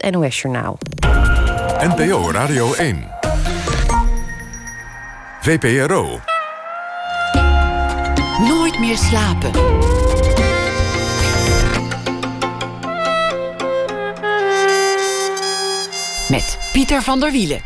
het NOS Journaal. NPO Radio 1. VPRO. Nooit meer slapen. Met Pieter van der Wielen.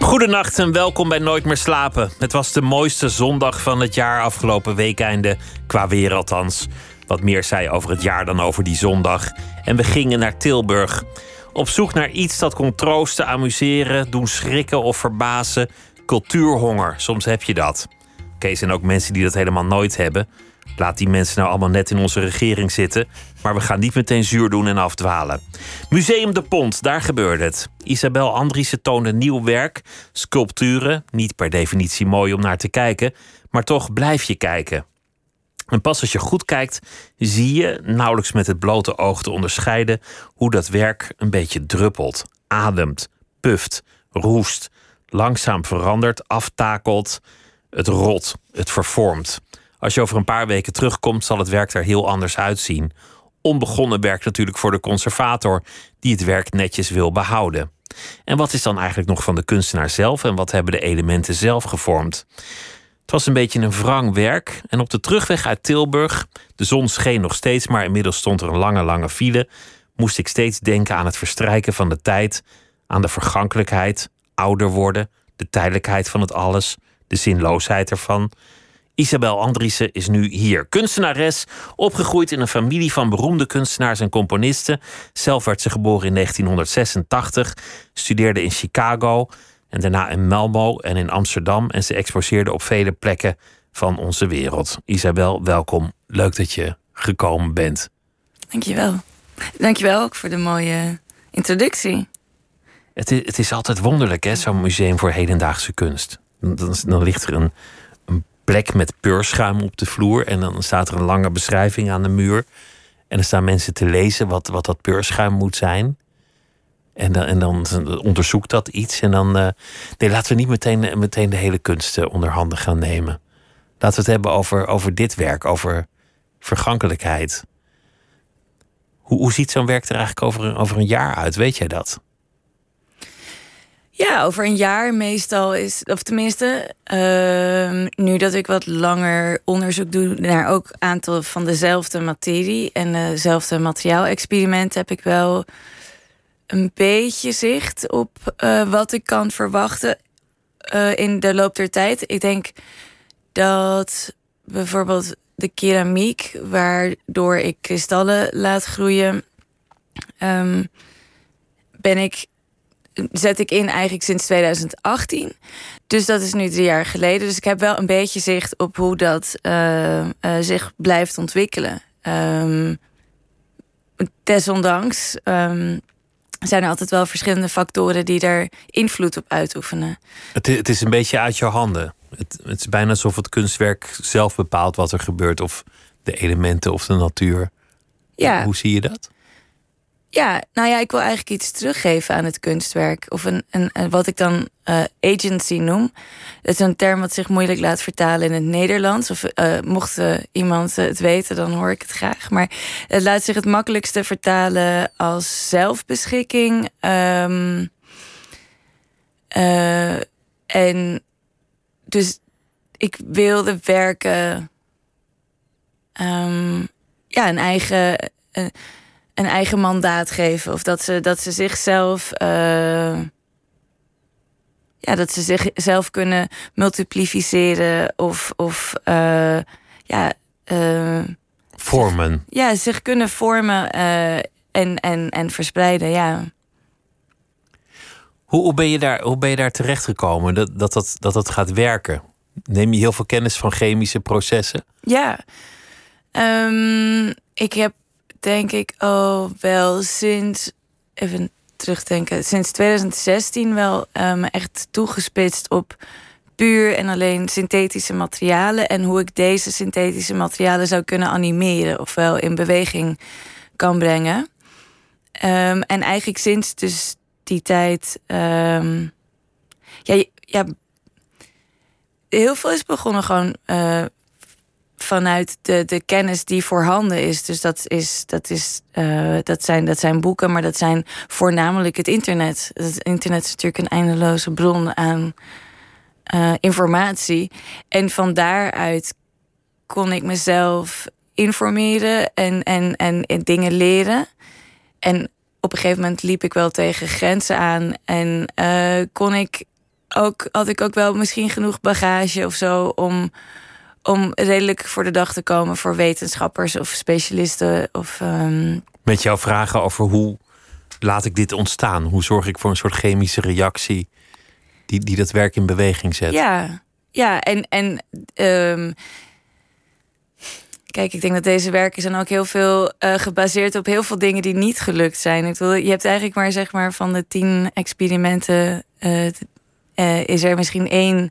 Goedenacht en welkom bij Nooit meer slapen. Het was de mooiste zondag van het jaar afgelopen weekeinde, qua weer althans. Wat meer zei over het jaar dan over die zondag. En we gingen naar Tilburg. Op zoek naar iets dat kon troosten, amuseren, doen schrikken of verbazen. Cultuurhonger, soms heb je dat. Oké, zijn ook mensen die dat helemaal nooit hebben. Laat die mensen nou allemaal net in onze regering zitten. Maar we gaan niet meteen zuur doen en afdwalen. Museum de Pont, daar gebeurde het. Isabel Andriessen toonde nieuw werk. Sculpturen, niet per definitie mooi om naar te kijken. Maar toch blijf je kijken. En pas als je goed kijkt, zie je, nauwelijks met het blote oog te onderscheiden, hoe dat werk een beetje druppelt, ademt, puft, roest, langzaam verandert, aftakelt. Het rot, het vervormt. Als je over een paar weken terugkomt, zal het werk er heel anders uitzien. Onbegonnen werk natuurlijk voor de conservator, die het werk netjes wil behouden. En wat is dan eigenlijk nog van de kunstenaar zelf en wat hebben de elementen zelf gevormd? Het was een beetje een wrang werk. En op de terugweg uit Tilburg, de zon scheen nog steeds, maar inmiddels stond er een lange, lange file, moest ik steeds denken aan het verstrijken van de tijd, aan de vergankelijkheid, ouder worden, de tijdelijkheid van het alles, de zinloosheid ervan. Isabel Andriessen is nu hier. Kunstenares, opgegroeid in een familie van beroemde kunstenaars en componisten. Zelf werd ze geboren in 1986, studeerde in Chicago en daarna in Malmo en in Amsterdam. En ze exposeerde op vele plekken van onze wereld. Isabel, welkom. Leuk dat je gekomen bent. Dankjewel. Dankjewel ook voor de mooie introductie. Het is, het is altijd wonderlijk, hè, zo'n museum voor hedendaagse kunst. Dan, dan ligt er een, een plek met peurschuim op de vloer. En dan staat er een lange beschrijving aan de muur. En dan staan mensen te lezen wat, wat dat peurschuim moet zijn. En dan, en dan onderzoekt dat iets. En dan. Uh, nee, laten we niet meteen, meteen de hele kunst uh, onder handen gaan nemen. Laten we het hebben over, over dit werk, over vergankelijkheid. Hoe, hoe ziet zo'n werk er eigenlijk over, over een jaar uit? Weet jij dat? Ja, over een jaar meestal is, of tenminste, ehm, nu dat ik wat langer onderzoek doe naar ook aantal van dezelfde materie en dezelfde materiaalexperiment, heb ik wel een beetje zicht op eh, wat ik kan verwachten eh, in de loop der tijd. Ik denk dat bijvoorbeeld de keramiek, waardoor ik kristallen laat groeien, ehm, ben ik zet ik in eigenlijk sinds 2018. Dus dat is nu drie jaar geleden. Dus ik heb wel een beetje zicht op hoe dat eh, zich blijft ontwikkelen. Ehm, desondanks ehm, zijn er altijd wel verschillende factoren die er invloed op uitoefenen. Het, het is een beetje uit je handen. Het, het is bijna alsof het kunstwerk zelf bepaalt wat er gebeurt. Of de elementen of de natuur. Ja. Hoe zie je dat? Ja, nou ja, ik wil eigenlijk iets teruggeven aan het kunstwerk. Of een, een, wat ik dan eh, agency noem. Dat is een term wat zich moeilijk laat vertalen in het Nederlands. Of eh, mocht eh, iemand het weten, dan hoor ik het graag. Maar het laat zich het makkelijkste vertalen als zelfbeschikking. Ehm, eh, en dus ik wilde werken. ehm, ja, een eigen. Een eigen mandaat geven. Of dat ze, dat ze zichzelf. eh, ja, dat ze zichzelf kunnen multiplificeren. Of, of eh, ja, eh, Vormen. ja, zich kunnen vormen eh, en, en, en verspreiden. Ja. Hoe, hoe, ben je daar, hoe ben je daar terechtgekomen dat dat, dat, dat dat gaat werken? Neem je heel veel kennis van chemische processen? Ja. Ehm, ik heb denk ik al wel sinds. Even terugdenken. Sinds 2016 wel eh, me echt toegespitst op puur en alleen synthetische materialen. En hoe ik deze synthetische materialen zou kunnen animeren. Ofwel in beweging kan brengen. Ehm, en eigenlijk sinds dus die tijd. ehm, ja, ja, heel veel is begonnen gewoon eh, vanuit de, de kennis die voorhanden is. Dus dat, is, dat, is, uh, dat, zijn, dat zijn boeken, maar dat zijn voornamelijk het internet. Het internet is natuurlijk een eindeloze bron aan uh, informatie. En van daaruit kon ik mezelf informeren en, en, en, en dingen leren. En op een gegeven moment liep ik wel tegen grenzen aan. En uh, kon ik ook, had ik ook wel misschien genoeg bagage of zo om, om redelijk voor de dag te komen voor wetenschappers of specialisten. Of, um... Met jouw vragen over hoe laat ik dit ontstaan? Hoe zorg ik voor een soort chemische reactie die, die dat werk in beweging zet? Ja, ja en. en um, Kijk, ik denk dat deze werken zijn ook heel veel uh, gebaseerd op heel veel dingen die niet gelukt zijn. Ik wil, je hebt eigenlijk maar zeg maar van de tien experimenten uh, uh, is er misschien één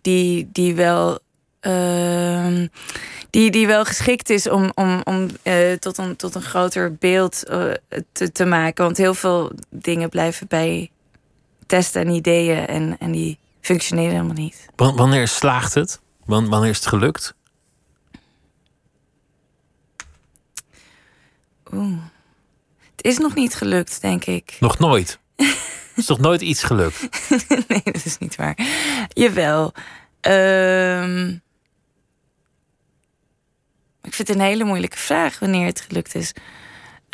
die, die wel. Uh, die, die wel geschikt is om, om, om uh, tot, een, tot een groter beeld te, te maken. Want heel veel dingen blijven bij testen en ideeën en, en die functioneren helemaal niet. Wanneer slaagt het? Wanneer is het gelukt? Oeh. Het is nog niet gelukt, denk ik. Nog nooit? is toch nooit iets gelukt? nee, dat is niet waar. Jawel. Um, ik vind het een hele moeilijke vraag wanneer het gelukt is.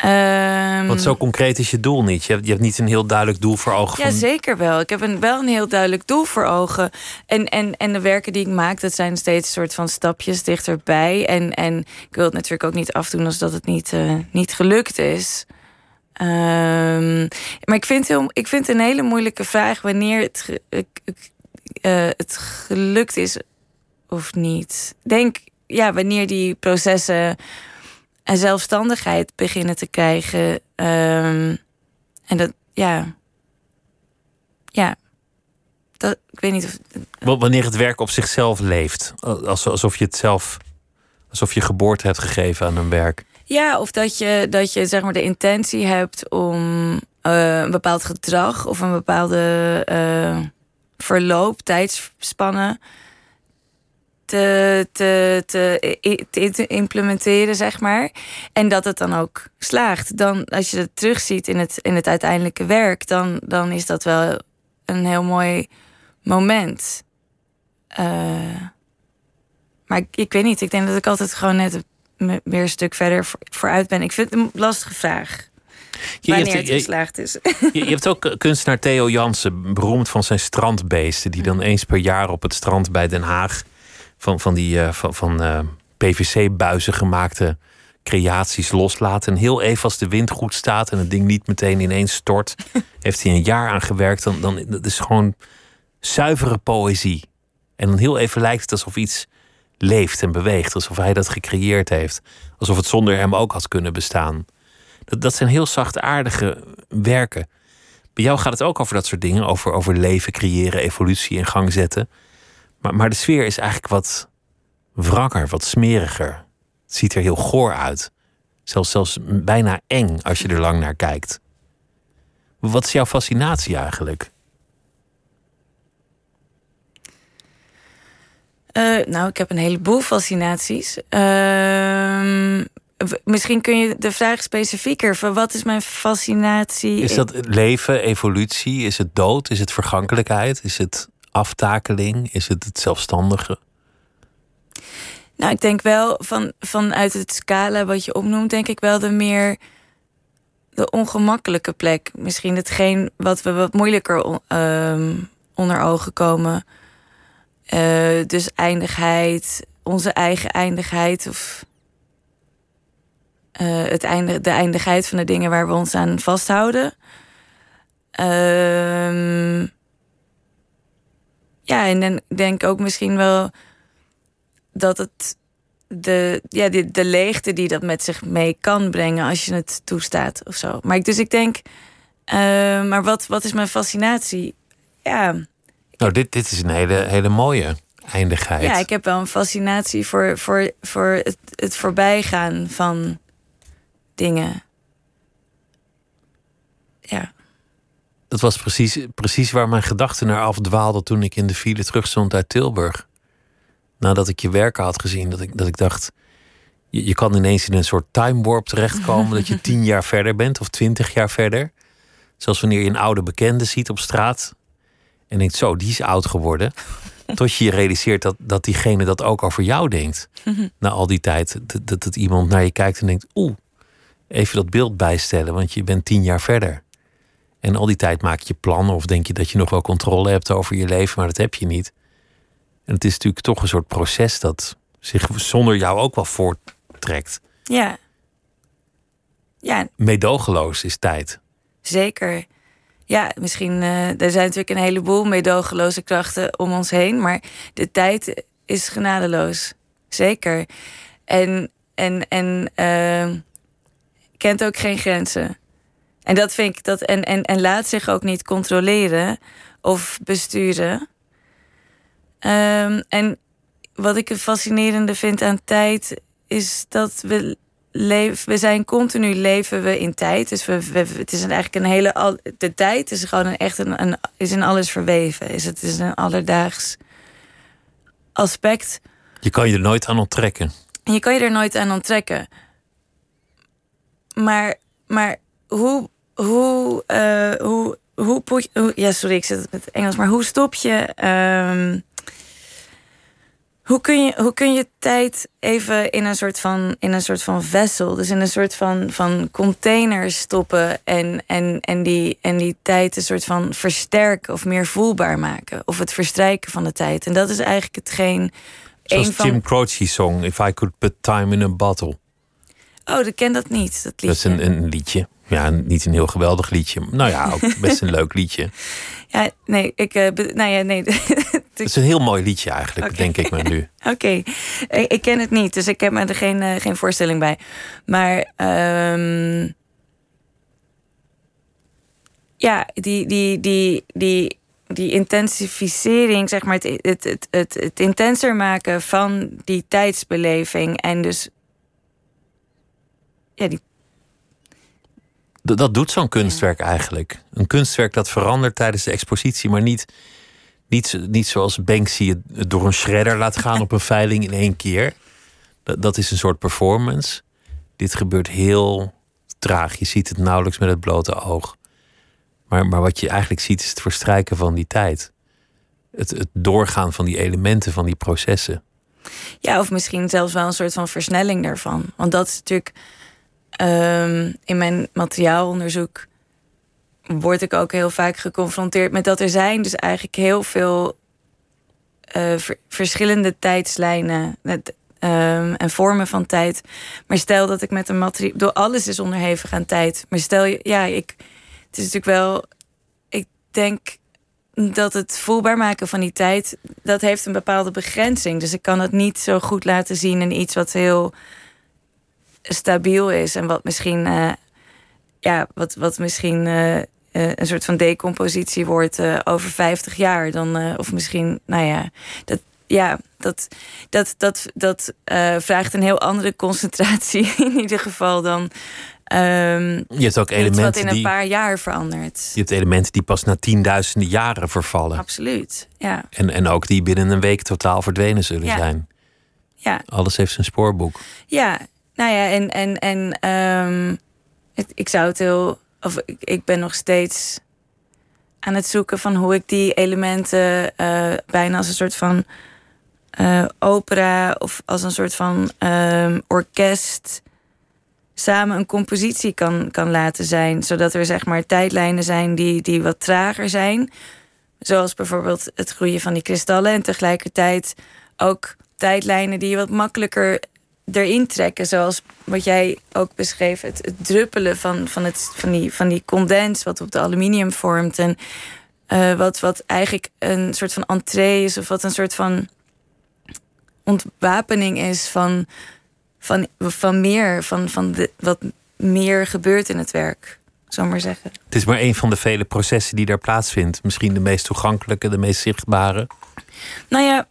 Um, Want zo concreet is je doel niet. Je hebt, je hebt niet een heel duidelijk doel voor ogen. Ja, zeker wel. Ik heb een, wel een heel duidelijk doel voor ogen. En, en, en de werken die ik maak, dat zijn steeds een soort van stapjes dichterbij. En, en ik wil het natuurlijk ook niet afdoen als dat het niet, uh, niet gelukt is. Um, maar ik vind, heel, ik vind het een hele moeilijke vraag wanneer het, uh, het gelukt is of niet. Denk, ja, wanneer die processen en zelfstandigheid beginnen te krijgen. Um, en dat, ja. Ja. Dat, ik weet niet of. Wanneer het werk op zichzelf leeft. Alsof je het zelf. Alsof je geboorte hebt gegeven aan een werk. Ja, of dat je, dat je zeg maar de intentie hebt om uh, een bepaald gedrag of een bepaalde uh, verloop, tijdsspannen te, te, te, te, implementeren, zeg maar. En dat het dan ook slaagt. Dan, als je dat terugziet in het, in het uiteindelijke werk, dan, dan is dat wel een heel mooi moment. Uh, maar ik, ik weet niet, ik denk dat ik altijd gewoon net weer een stuk verder vooruit ben. Ik vind het een lastige vraag. Je, wanneer het geslaagd is. Je, je, hebt ook kunstenaar Theo Jansen, beroemd van zijn strandbeesten, die dan eens per jaar op het strand bij Den Haag van, van die uh, van, van uh, PVC-buizen gemaakte creaties loslaat. En heel even als de wind goed staat en het ding niet meteen ineens stort, heeft hij een jaar aan gewerkt. Dan, dan dat is gewoon zuivere poëzie. En dan heel even lijkt het alsof iets leeft en beweegt. Alsof hij dat gecreëerd heeft. Alsof het zonder hem ook had kunnen bestaan. Dat, dat zijn heel zachtaardige werken. Bij jou gaat het ook over dat soort dingen. Over, over leven creëren, evolutie in gang zetten. Maar, maar de sfeer is eigenlijk wat wrakker, wat smeriger. Het ziet er heel goor uit. Zelfs, zelfs bijna eng als je er lang naar kijkt. Wat is jouw fascinatie eigenlijk? Uh, nou, ik heb een heleboel fascinaties. Uh, misschien kun je de vraag specifieker van wat is mijn fascinatie? Is dat leven, evolutie? Is het dood? Is het vergankelijkheid? Is het aftakeling? Is het het zelfstandige? Nou, ik denk wel van, vanuit het scala wat je opnoemt, denk ik wel de meer de ongemakkelijke plek. Misschien hetgeen wat we wat moeilijker um, onder ogen komen. Uh, dus eindigheid, onze eigen eindigheid of uh, het einde, de eindigheid van de dingen waar we ons aan vasthouden. Uh, ja, en dan denk ik ook misschien wel dat het de, ja, de, de leegte die dat met zich mee kan brengen als je het toestaat of zo. Maar ik, dus ik denk, uh, maar wat, wat is mijn fascinatie? Ja. Nou, dit, dit is een hele, hele mooie eindigheid. Ja, ik heb wel een fascinatie voor, voor, voor het, het voorbijgaan van dingen. Ja dat was precies, precies waar mijn gedachten naar afdwaalden toen ik in de file terugstond uit Tilburg. nadat ik je werken had gezien, dat ik, dat ik dacht. Je, je kan ineens in een soort time warp terechtkomen. dat je tien jaar verder bent of twintig jaar verder. Zoals wanneer je een oude bekende ziet op straat. En denkt, zo, die is oud geworden. Tot je je realiseert dat, dat diegene dat ook over jou denkt. Na al die tijd. Dat, dat, dat iemand naar je kijkt en denkt, oeh, even dat beeld bijstellen, want je bent tien jaar verder. En al die tijd maak je plannen of denk je dat je nog wel controle hebt over je leven, maar dat heb je niet. En het is natuurlijk toch een soort proces dat zich zonder jou ook wel voorttrekt. Ja. Ja, Meedogenloos is tijd. zeker. Ja, misschien. eh, er zijn natuurlijk een heleboel meedogenloze krachten om ons heen. Maar de tijd is genadeloos. Zeker. En, en, en eh, kent ook geen grenzen. En dat vind ik dat. En, en, en laat zich ook niet controleren of besturen. Ehm, en wat ik het fascinerende vind aan tijd is dat we leven, we zijn continu leven we in tijd. Dus we, we- het is eigenlijk een hele al, de tijd is gewoon een, echt een, een is in alles verweven. Is het is een alledaags aspect. Je kan je er nooit aan onttrekken. En je kan je er nooit aan onttrekken. Maar, maar hoe, hoe, eh, hoe, hoe, hoe, ja, sorry, ik zit het met Engels, maar hoe stop je, ehm, hoe kun je, hoe kun je tijd even in een soort van, in een soort van vessel, dus in een soort van, van container stoppen en, en, en, die, en die tijd een soort van versterken of meer voelbaar maken, of het verstrijken van de tijd. En dat is eigenlijk hetgeen. Zoals een van, Jim Croce's song If I Could Put Time in a Bottle. Oh, ik ken dat niet, dat liedje. Dat is een, een liedje. Ja, niet een heel geweldig liedje. Nou ja, ook best een leuk liedje. Ja, nee, ik... eh, nou ja, nee. Het is een heel mooi liedje eigenlijk, denk ik me nu. Oké, ik, ik ken het niet, dus ik heb er geen, eh, geen voorstelling bij. Maar ehm, ja, die, die, die, die, die intensificering, zeg maar, het, het, het, het, het intenser maken van die tijdsbeleving en dus ja, die dat doet zo'n kunstwerk eigenlijk. Een kunstwerk dat verandert tijdens de expositie, maar niet, niet, niet zoals Banksy het- het door een shredder laat gaan op een veiling in één keer. Dat, dat is een soort performance. Dit gebeurt heel traag. Je ziet het nauwelijks met het blote oog. Maar, maar wat je eigenlijk ziet is het verstrijken van die tijd. Het, het doorgaan van die elementen, van die processen. Ja, of misschien zelfs wel een soort van versnelling daarvan. Want dat is natuurlijk ehm, in mijn materiaalonderzoek word ik ook heel vaak geconfronteerd met dat er zijn dus eigenlijk heel veel eh, ver- verschillende tijdslijnen ehm, en vormen van tijd. Maar stel dat ik met een materiaal, door alles is onderhevig aan tijd. Maar stel je, ja, ik, het is natuurlijk wel, ik denk dat het voelbaar maken van die tijd, dat heeft een bepaalde begrenzing. Dus ik kan het niet zo goed laten zien in iets wat heel stabiel is en wat misschien, eh, ja, wat, wat misschien eh, eh, een soort van decompositie wordt over 50 jaar. Dan, of misschien, nou ja, dat, ja, dat, dat, dat, dat vraagt een heel andere concentratie in ieder geval dan ehm, Je hebt ook iets wat elementen in een die, paar jaar verandert. je hebt elementen die pas na tienduizenden jaren vervallen. Absoluut, ja. En, en ook die binnen een week totaal verdwenen zullen Ja. zijn. ja. Alles heeft zijn spoorboek. Ja, nou ja, en, en, en ehm, ik zou het heel. Of ik, ik ben nog steeds aan het zoeken van hoe ik die elementen eh, bijna als een soort van eh, opera of als een soort van ehm, orkest samen een compositie kan, kan laten zijn. Zodat er zeg maar tijdlijnen zijn die, die wat trager zijn. Zoals bijvoorbeeld het groeien van die kristallen. En tegelijkertijd ook tijdlijnen die wat makkelijker erin trekken. Zoals wat jij ook beschreef. Het, het druppelen van, van, het, van, die, van die condens wat op de aluminium vormt. En eh, wat, wat eigenlijk een soort van entree is. Of wat een soort van ontwapening is van, van, van meer. Van, van de, wat meer gebeurt in het werk. Zal maar zeggen. Het is maar een van de vele processen die daar plaatsvindt. Misschien de meest toegankelijke, de meest zichtbare. Nou ja,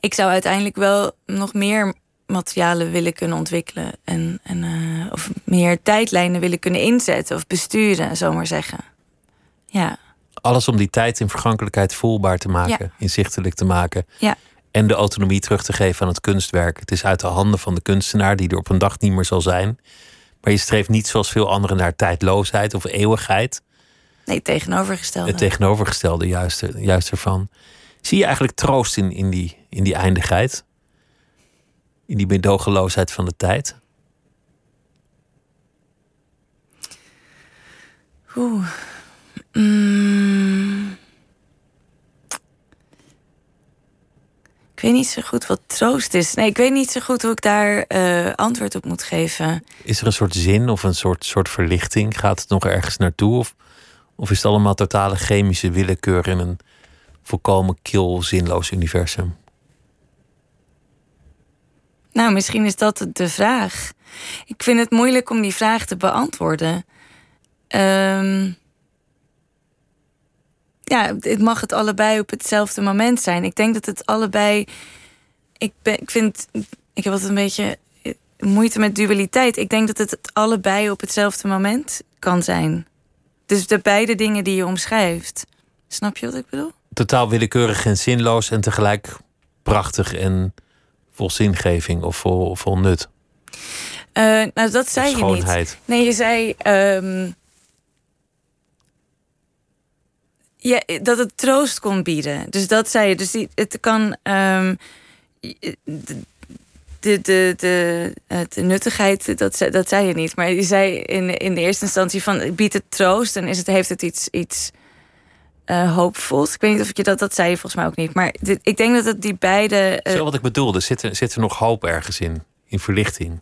ik zou uiteindelijk wel nog meer materialen willen kunnen ontwikkelen. En, en, eh, of meer tijdlijnen willen kunnen inzetten of besturen, zal ik maar zeggen. Ja, Alles om die tijd in vergankelijkheid voelbaar te maken, Ja. inzichtelijk te maken. Ja. En de autonomie terug te geven aan het kunstwerk. Het is uit de handen van de kunstenaar die er op een dag niet meer zal zijn. Maar je streeft niet zoals veel anderen naar tijdloosheid of eeuwigheid. Nee, tegenovergestelde. Het tegenovergestelde juist, juist ervan. Zie je eigenlijk troost in, in, die, in die eindigheid? In die medogeloosheid van de tijd? Oeh. Mm. Ik weet niet zo goed wat troost is. Nee, ik weet niet zo goed hoe ik daar uh, antwoord op moet geven. Is er een soort zin of een soort, soort verlichting? Gaat het nog ergens naartoe? Of, of is het allemaal totale chemische willekeur in een volkomen kil, zinloos universum? Nou, misschien is dat de vraag. Ik vind het moeilijk om die vraag te beantwoorden. Um, ja, het mag het allebei op hetzelfde moment zijn. Ik denk dat het allebei. Ik, ben, ik vind. Ik heb altijd een beetje moeite met dualiteit. Ik denk dat het, het allebei op hetzelfde moment kan zijn. Dus de beide dingen die je omschrijft. Snap je wat ik bedoel? Totaal willekeurig en zinloos en tegelijk prachtig en vol zingeving of vol, vol nut. Uh, nou, dat zei je niet. Nee, je zei. Um, Ja, dat het troost kon bieden. Dus dat zei je. Dus die, het kan. Um, de, de, de, de, de nuttigheid, dat, dat zei je niet. Maar je zei in, in de eerste instantie van biedt het troost en is het, heeft het iets, iets uh, hoopvols. Ik weet niet of je dat, dat zei je volgens mij ook niet. Maar dit, ik denk dat het die beide. Uh, Zo wat ik bedoelde, zit er, zit er nog hoop ergens in, in verlichting?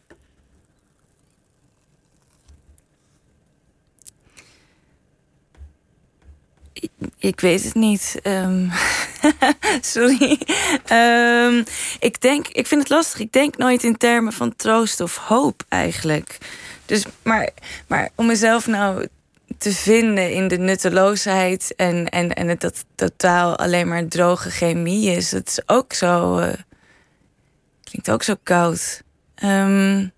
Ik weet het niet. Um, sorry. Um, ik denk, ik vind het lastig. Ik denk nooit in termen van troost of hoop eigenlijk. Dus, maar, maar om mezelf nou te vinden in de nutteloosheid en, en, en het dat totaal alleen maar droge chemie is, dat is ook zo. Uh, klinkt ook zo koud. Um,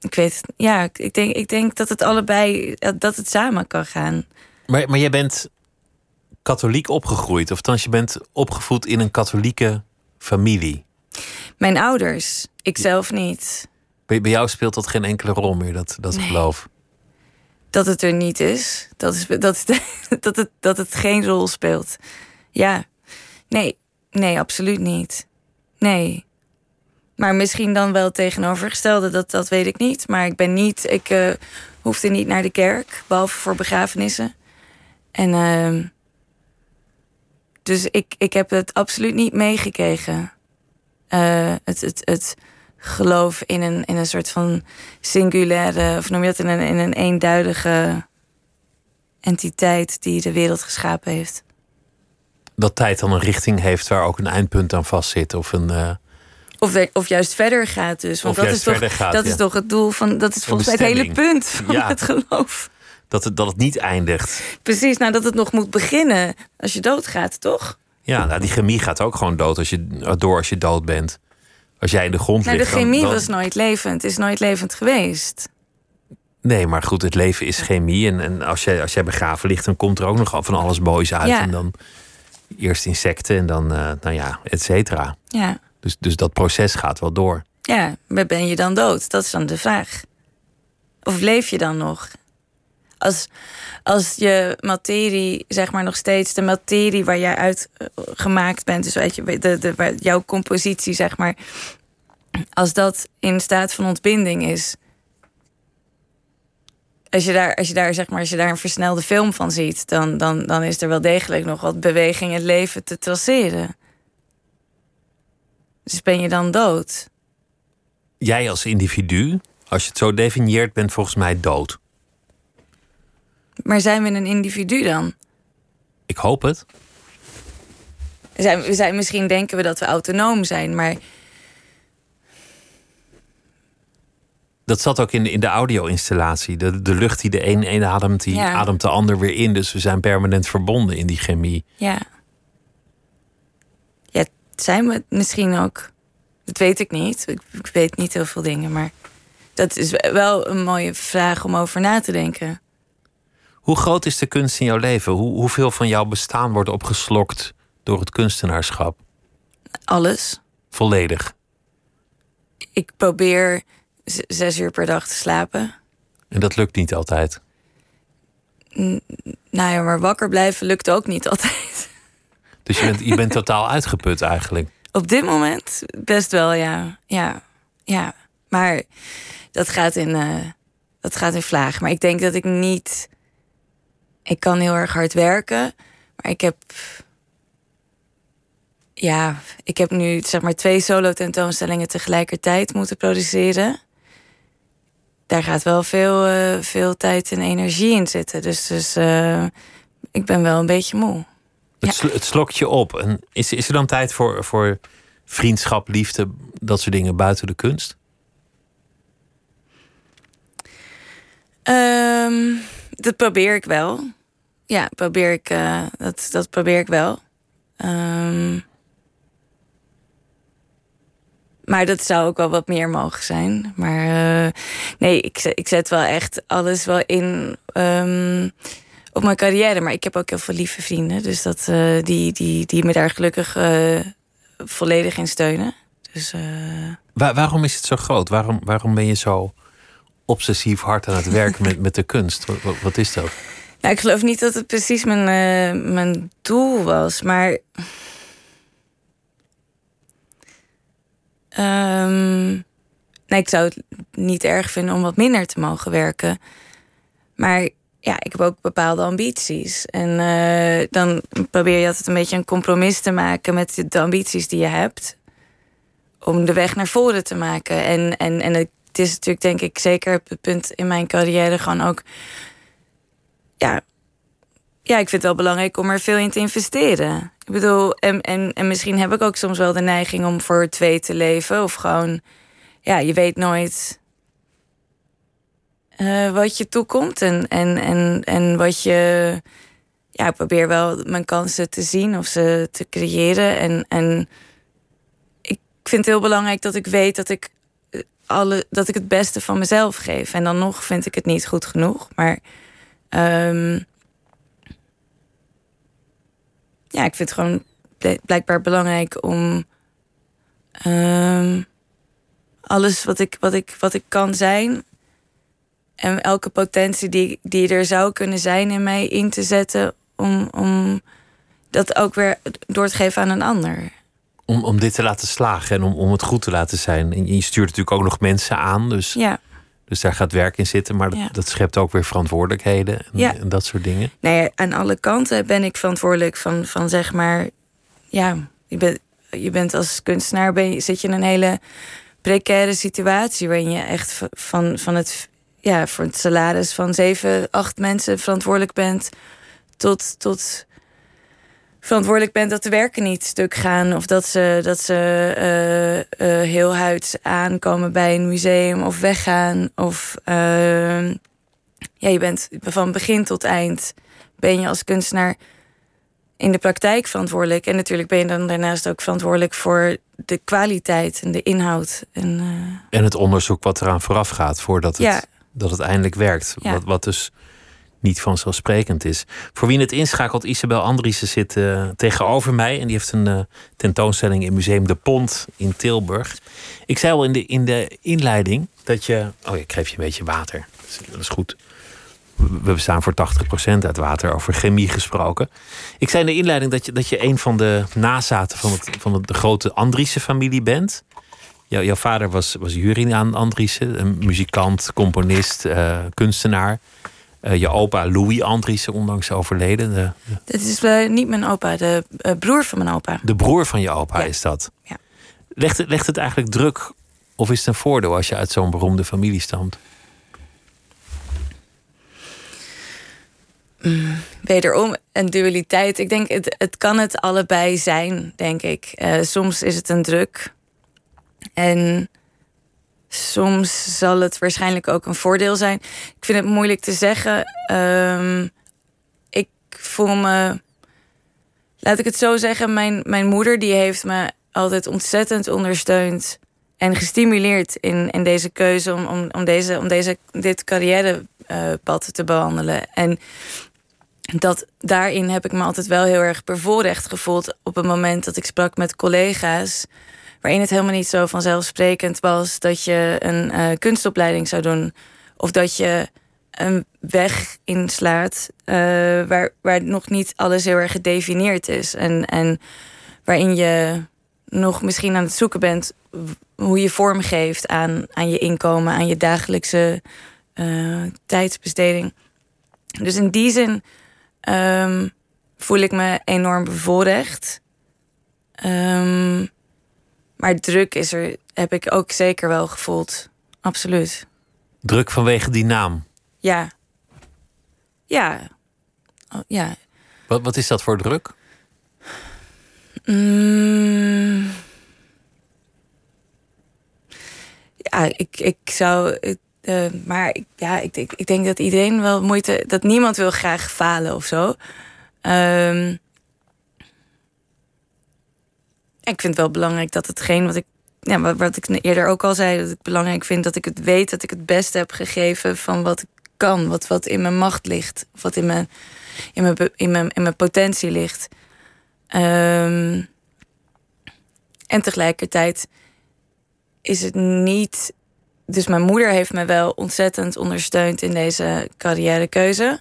ik weet. Ja, ik denk, ik denk dat het allebei, dat het samen kan gaan. Maar, maar jij bent katholiek opgegroeid, of althans je bent opgevoed in een katholieke familie. Mijn ouders, ik zelf niet. Bij, bij jou speelt dat geen enkele rol meer, dat, dat geloof. Dat het er niet is, dat, is dat, dat, het, dat het geen rol speelt. Ja, nee, nee, absoluut niet. Nee. Maar misschien dan wel tegenovergestelde, dat, dat weet ik niet. Maar ik ben niet, ik uh, hoefde niet naar de kerk, behalve voor begrafenissen. En uh, dus ik, ik heb het absoluut niet meegekregen. Uh, het, het, het geloof in een, in een soort van singulaire, of noem je dat, in een, in een eenduidige entiteit die de wereld geschapen heeft. Dat tijd dan een richting heeft waar ook een eindpunt aan vastzit of een. Uh... Of, of juist verder gaat dus. Want dat, is toch, gaat, dat is toch het doel van. Dat is volgens mij het hele punt van ja. het geloof dat het, dat het niet eindigt. Precies, nou dat het nog moet beginnen als je doodgaat, toch? Ja, nou, die chemie gaat ook gewoon dood als je, door als je dood bent. Als jij in de grond nou, ligt. De chemie was nooit levend, is nooit levend geweest. Nee, maar goed, het leven is chemie. En, en als, jij, als jij begraven ligt, dan komt er ook nog van alles moois uit. Ja. En dan eerst insecten en dan, uh, nou ja, et cetera. Ja. Dus, dus dat proces gaat wel door. Ja, maar ben je dan dood? Dat is dan de vraag. Of leef je dan nog? Als, als je materie, zeg maar nog steeds de materie waar jij uit eh, gemaakt bent, dus weet je, de, de, jouw compositie, zeg maar, als dat in staat van ontbinding is. Als je daar, als je daar, zeg maar, als je daar een versnelde film van ziet, dan, dan, dan is er wel degelijk nog wat beweging in het leven te traceren. Dus ben je dan dood? Jij als individu, als je het zo definieert, bent volgens mij dood. Maar zijn we een individu dan? Ik hoop het. Zijn, we zijn, misschien denken we dat we autonoom zijn, maar. Dat zat ook in de, in de audio-installatie. De, de lucht die de een, een ademt, die ademt de ander weer in. Dus we zijn permanent verbonden in die chemie. Ja. Ja, zijn we misschien ook. Dat weet ik niet. Ik, ik weet niet heel veel dingen, maar dat is wel een mooie vraag om over na te denken. Hoe groot is de kunst in jouw leven? Hoe, hoeveel van jouw bestaan wordt opgeslokt door het kunstenaarschap? Alles. Volledig. Ik probeer zes uur per dag te slapen. En dat lukt niet altijd. Nou ja, maar wakker blijven lukt ook niet altijd. Dus je bent, je bent totaal uitgeput eigenlijk. Op dit moment best wel, ja. Ja, ja. Maar dat gaat in, eh, dat gaat in vlaag. Maar ik denk dat ik niet... Ik kan heel erg hard werken. Maar ik heb... Ja, ik heb nu zeg maar twee solo tentoonstellingen tegelijkertijd moeten produceren. Daar gaat wel veel, eh, veel tijd en energie in zitten. Dus, dus eh, ik ben wel een beetje moe. Het, sl- het slokt je op. En is, is er dan tijd voor, voor vriendschap, liefde, dat soort dingen buiten de kunst? Ehm, dat probeer ik wel. Ja, probeer ik, eh, dat, dat probeer ik wel. Ehm, maar dat zou ook wel wat meer mogen zijn. Maar eh, nee, ik, ik zet wel echt alles wel in ehm, op mijn carrière. Maar ik heb ook heel veel lieve vrienden. Dus dat, eh, die, die, die me daar gelukkig volledig in steunen. Dus Waar- waarom is het zo groot? Waarom, waarom ben je zo obsessief hard aan het werken met, met de kunst? Wat is dat? Nou, ik geloof niet dat het precies mijn, eh, mijn doel was, maar. Ehm, nee, ik zou het niet erg vinden om wat minder te mogen werken. Maar ja, ik heb ook bepaalde ambities. En eh, dan probeer je altijd een beetje een compromis te maken met de ambities die je hebt. Om de weg naar voren te maken. En, en, en het is natuurlijk, denk ik, zeker op het punt in mijn carrière gewoon ook ja, ja, ik vind het wel belangrijk om er veel in te investeren. Ik bedoel, en, en, en misschien heb ik ook soms wel de neiging om voor twee te leven. Of gewoon, ja, je weet nooit eh, wat je toekomt. En, en, en, en wat je. Ja, ik probeer wel mijn kansen te zien of ze te creëren. En, en ik vind het heel belangrijk dat ik weet dat ik, eh, alle, dat ik het beste van mezelf geef. En dan nog vind ik het niet goed genoeg. Maar. Ehm, ja, ik vind het gewoon bl- blijkbaar belangrijk om ehm, alles wat ik, wat, ik, wat ik kan zijn en elke potentie die, die er zou kunnen zijn in mij in te zetten om, om dat ook weer door te geven aan een ander. Om, om dit te laten slagen en om, om het goed te laten zijn. En je stuurt natuurlijk ook nog mensen aan, dus, Ja, dus daar gaat werk in zitten. Maar dat, Ja. dat schept ook weer verantwoordelijkheden en, Ja. en dat soort dingen. nou ja, aan alle kanten ben ik verantwoordelijk van, van zeg maar, ja, je, bent je bent als kunstenaar, ben je, zit je in een hele precaire situatie waarin je echt van, van het, ja, voor het salaris van zeven, acht mensen verantwoordelijk bent, tot, tot verantwoordelijk bent dat de werken niet stuk gaan of dat ze, dat ze eh, heel huids aankomen bij een museum of weggaan of ehm, ja, je bent van begin tot eind ben je als kunstenaar in de praktijk verantwoordelijk. En natuurlijk ben je dan daarnaast ook verantwoordelijk voor de kwaliteit en de inhoud. En, eh, En het onderzoek wat eraan vooraf gaat voordat het, Ja. dat het eindelijk werkt. Ja. Wat, wat dus niet vanzelfsprekend is. Voor wie het inschakelt, Isabel Andriessen zit eh, tegenover mij. En die heeft een eh, tentoonstelling in Museum De Pont in Tilburg. Ik zei al in de, in de inleiding dat je... Oh, ik geef je een beetje water. Dat is, goed. We bestaan voor 80% uit water, over chemie gesproken. Ik zei in de inleiding dat je, dat je een van de nazaten van, het, van de grote Andriessen-familie bent. Jou- jouw vader was, was Jurien Andriessen, een muzikant, componist, eh, kunstenaar. Eh, je opa Louis Andriessen, onlangs overleden. De, dit is eh, niet mijn opa, de eh, broer van mijn opa. de broer van je opa Ja. is dat. Ja. Legt, het, legt het eigenlijk druk of is het een voordeel als je uit zo'n beroemde familie stamt? Wederom een dualiteit. Ik denk, het, het kan het allebei zijn, denk ik. Soms is het een druk. En soms zal het waarschijnlijk ook een voordeel zijn. Ik vind het moeilijk te zeggen. Ehm, ik voel me. Laat ik het zo zeggen. Mijn, mijn moeder die heeft me altijd ontzettend ondersteund. En gestimuleerd in, in deze keuze om, om, om, deze, om deze, dit carrièrepad te bewandelen. En dat daarin heb ik me altijd wel heel erg bevoorrecht gevoeld op het moment dat ik sprak met collega's. Waarin het helemaal niet zo vanzelfsprekend was dat je een uh, kunstopleiding zou doen. Of dat je een weg inslaat uh, waar, waar nog niet alles heel erg gedefinieerd is. En, en waarin je nog misschien aan het zoeken bent hoe je vorm geeft aan, aan je inkomen, aan je dagelijkse uh, tijdsbesteding. Dus in die zin um, voel ik me enorm bevoorrecht. Um, maar druk is er, heb ik ook zeker wel gevoeld. Absoluut. Druk vanwege die naam? Ja. Ja. Oh, ja. Wat, wat is dat voor druk? Mm. Ja, ik, ik zou. Uh, maar ja, ik, ik, ik denk dat iedereen wel moeite. dat niemand wil graag falen of zo. Um, ik vind het wel belangrijk dat hetgeen wat ik. Ja, wat, ik eerder ook al zei, dat ik belangrijk vind dat ik het weet dat ik het beste heb gegeven van wat ik kan, wat, wat in mijn macht ligt, wat in mijn, in mijn, in mijn, in mijn potentie ligt. Um, en tegelijkertijd is het niet. Dus mijn moeder heeft me wel ontzettend ondersteund in deze carrièrekeuze.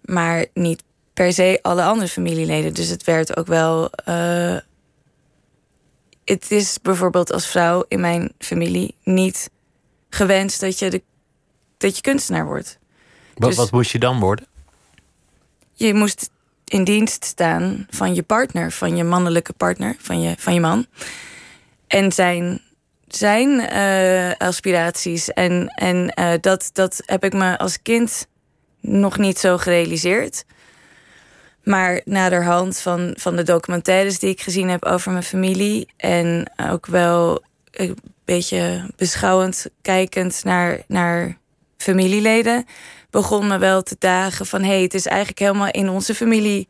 Maar niet per se alle andere familieleden. Dus het werd ook wel. Uh, het is bijvoorbeeld als vrouw in mijn familie niet gewenst dat je, de, dat je kunstenaar wordt. Wat, dus wat moest je dan worden? Je moest in dienst staan van je partner, van je mannelijke partner, van je, van je man. En zijn, zijn uh, aspiraties. En, en uh, dat, dat heb ik me als kind nog niet zo gerealiseerd. Maar naderhand van, van de documentaires die ik gezien heb over mijn familie. En ook wel een beetje beschouwend kijkend naar, naar familieleden begon me wel te dagen van... hé, hey, het is eigenlijk helemaal in onze familie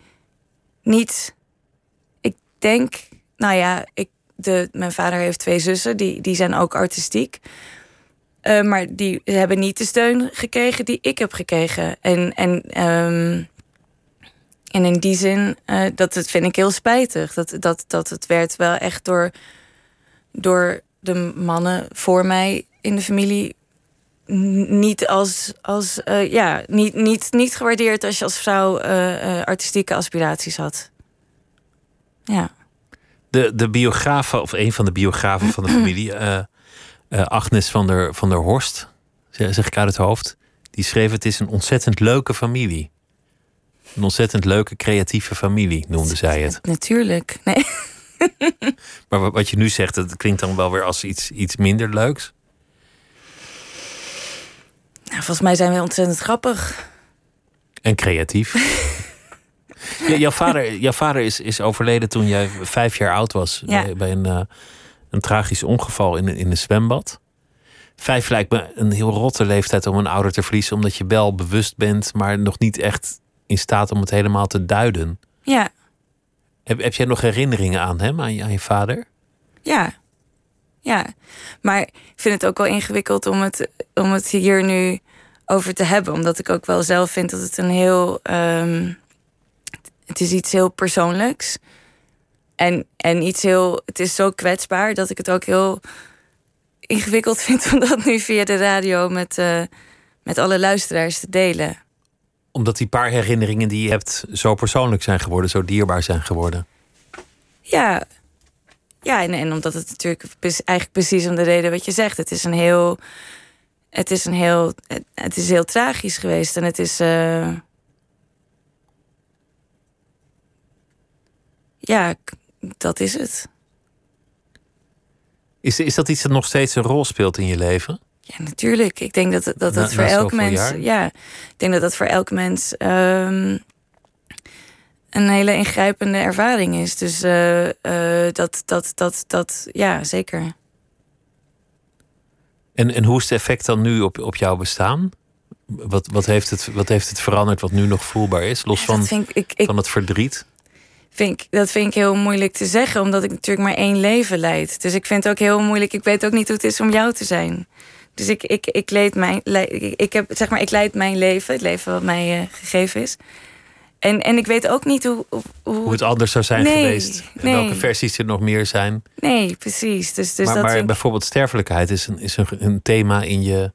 niet... Ik denk, nou ja, ik, de, mijn vader heeft twee zussen, die, die zijn ook artistiek. Uh, maar die hebben niet de steun gekregen die ik heb gekregen. En, en, um, en in die zin, uh, dat het vind ik heel spijtig. Dat, dat, dat het werd wel echt door, door de mannen voor mij in de familie niet als, als uh, ja, niet, niet, niet gewaardeerd als je als vrouw uh, uh, artistieke aspiraties had. Ja. De, de biografe, of een van de biografen van de familie, Agnes van der, van der Horst, zeg ik uit het hoofd, die schreef: Het is een ontzettend leuke familie. Een ontzettend leuke, creatieve familie, noemde zij het. Natuurlijk. Nee. maar wat je nu zegt, dat klinkt dan wel weer als iets, iets minder leuks. Nou, volgens mij zijn we ontzettend grappig. En creatief. jouw vader, jouw vader is, is overleden toen jij vijf jaar oud was. Ja. Bij, een, uh, een tragisch ongeval in, in een zwembad. Vijf lijkt me een heel rotte leeftijd om een ouder te verliezen. Omdat je wel bewust bent, maar nog niet echt in staat om het helemaal te duiden. Ja. Heb, heb jij nog herinneringen aan hem, aan je, aan je vader? Ja, ja, maar ik vind het ook wel ingewikkeld om het, om het hier nu over te hebben. Omdat ik ook wel zelf vind dat het een heel. Um, het is iets heel persoonlijks. En, en iets heel. Het is zo kwetsbaar dat ik het ook heel ingewikkeld vind om dat nu via de radio met, uh, met alle luisteraars te delen. Omdat die paar herinneringen die je hebt zo persoonlijk zijn geworden, zo dierbaar zijn geworden. Ja, ja, en, en omdat het natuurlijk eigenlijk precies om de reden wat je zegt. Het is een heel. Het is een heel. Het is heel tragisch geweest. En het is. Uh, ja, dat is het. Is, is dat iets dat nog steeds een rol speelt in je leven? Ja, natuurlijk. Ik denk dat dat, dat voor elk mens. Ja, ik denk dat dat voor elk mens. Um, een hele ingrijpende ervaring is. Dus uh, uh, dat, dat, dat, dat, ja, zeker. En, en hoe is het effect dan nu op, op jouw bestaan? Wat, wat, heeft het, wat heeft het veranderd wat nu nog voelbaar is? Los van, ik, ik, ik, van het verdriet? Vind, dat vind ik heel moeilijk te zeggen, omdat ik natuurlijk maar één leven leid. Dus ik vind het ook heel moeilijk. Ik weet ook niet hoe het is om jou te zijn. Dus ik, ik, ik, leid, mijn, ik, heb, zeg maar, ik leid mijn leven, het leven wat mij uh, gegeven is. En, en ik weet ook niet hoe... Hoe, hoe het anders zou zijn nee, geweest. En nee. welke versies er nog meer zijn. Nee, precies. Dus, dus maar dat maar ik- bijvoorbeeld sterfelijkheid is, een, is een, een thema in je,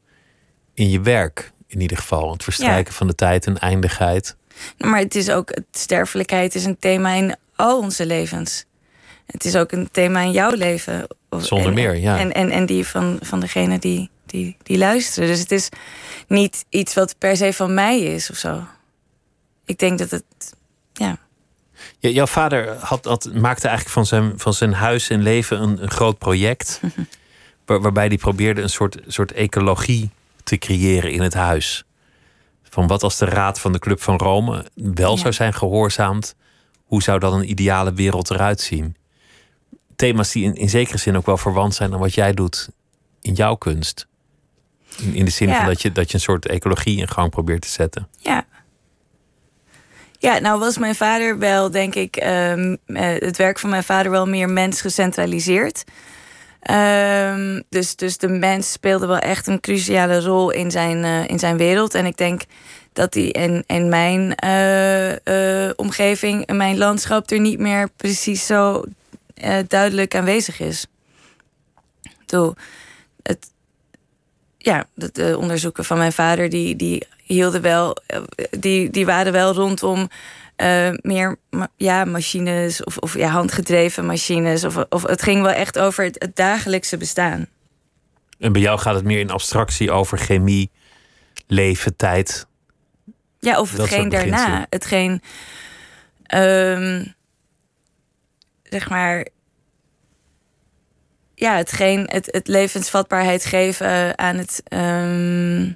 in je werk. In ieder geval. Het verstrijken van de tijd en eindigheid. Maar het is ook, sterfelijkheid is een thema in al onze levens. Het is ook een thema in jouw leven. Zonder en- meer, ja. En, en, en die van, van degene die, die, die luisteren. Dus het is niet iets wat per se van mij is of zo. Ik denk dat het, ja. Ja, jouw vader had, had, maakte eigenlijk van zijn, van zijn huis en leven een, een groot project. waar- waarbij hij probeerde een soort, soort ecologie te creëren in het huis. Van wat als de raad van de Club van Rome wel Ja. zou zijn gehoorzaamd, hoe zou dan een ideale wereld eruit zien? Thema's die in, in zekere zin ook wel verwant zijn aan wat jij doet in jouw kunst. In, in de zin Ja. van dat je, dat je een soort ecologie in gang probeert te zetten. Ja. Ja, nou was mijn vader wel, denk ik, ehm, eh, het werk van mijn vader wel meer mens gecentraliseerd. Ehm, dus, dus de mens speelde wel echt een cruciale rol in zijn, eh, in zijn wereld. En ik denk dat die in, in mijn eh, omgeving, in mijn landschap, er niet meer precies zo duidelijk aanwezig is. Doe, het, ja, de, de onderzoeken van mijn vader, die, die hielden wel, eh, die, die waren wel rondom eh, meer ja, machines of, of ja, handgedreven machines. Of, of het ging wel echt over het, het dagelijkse bestaan. En bij jou gaat het meer in abstractie over chemie, leven, tijd. Ja, of hetgeen daarna. Hetgeen, ehm, zeg maar, ja, hetgeen, het, het levensvatbaarheid geven aan het, ehm,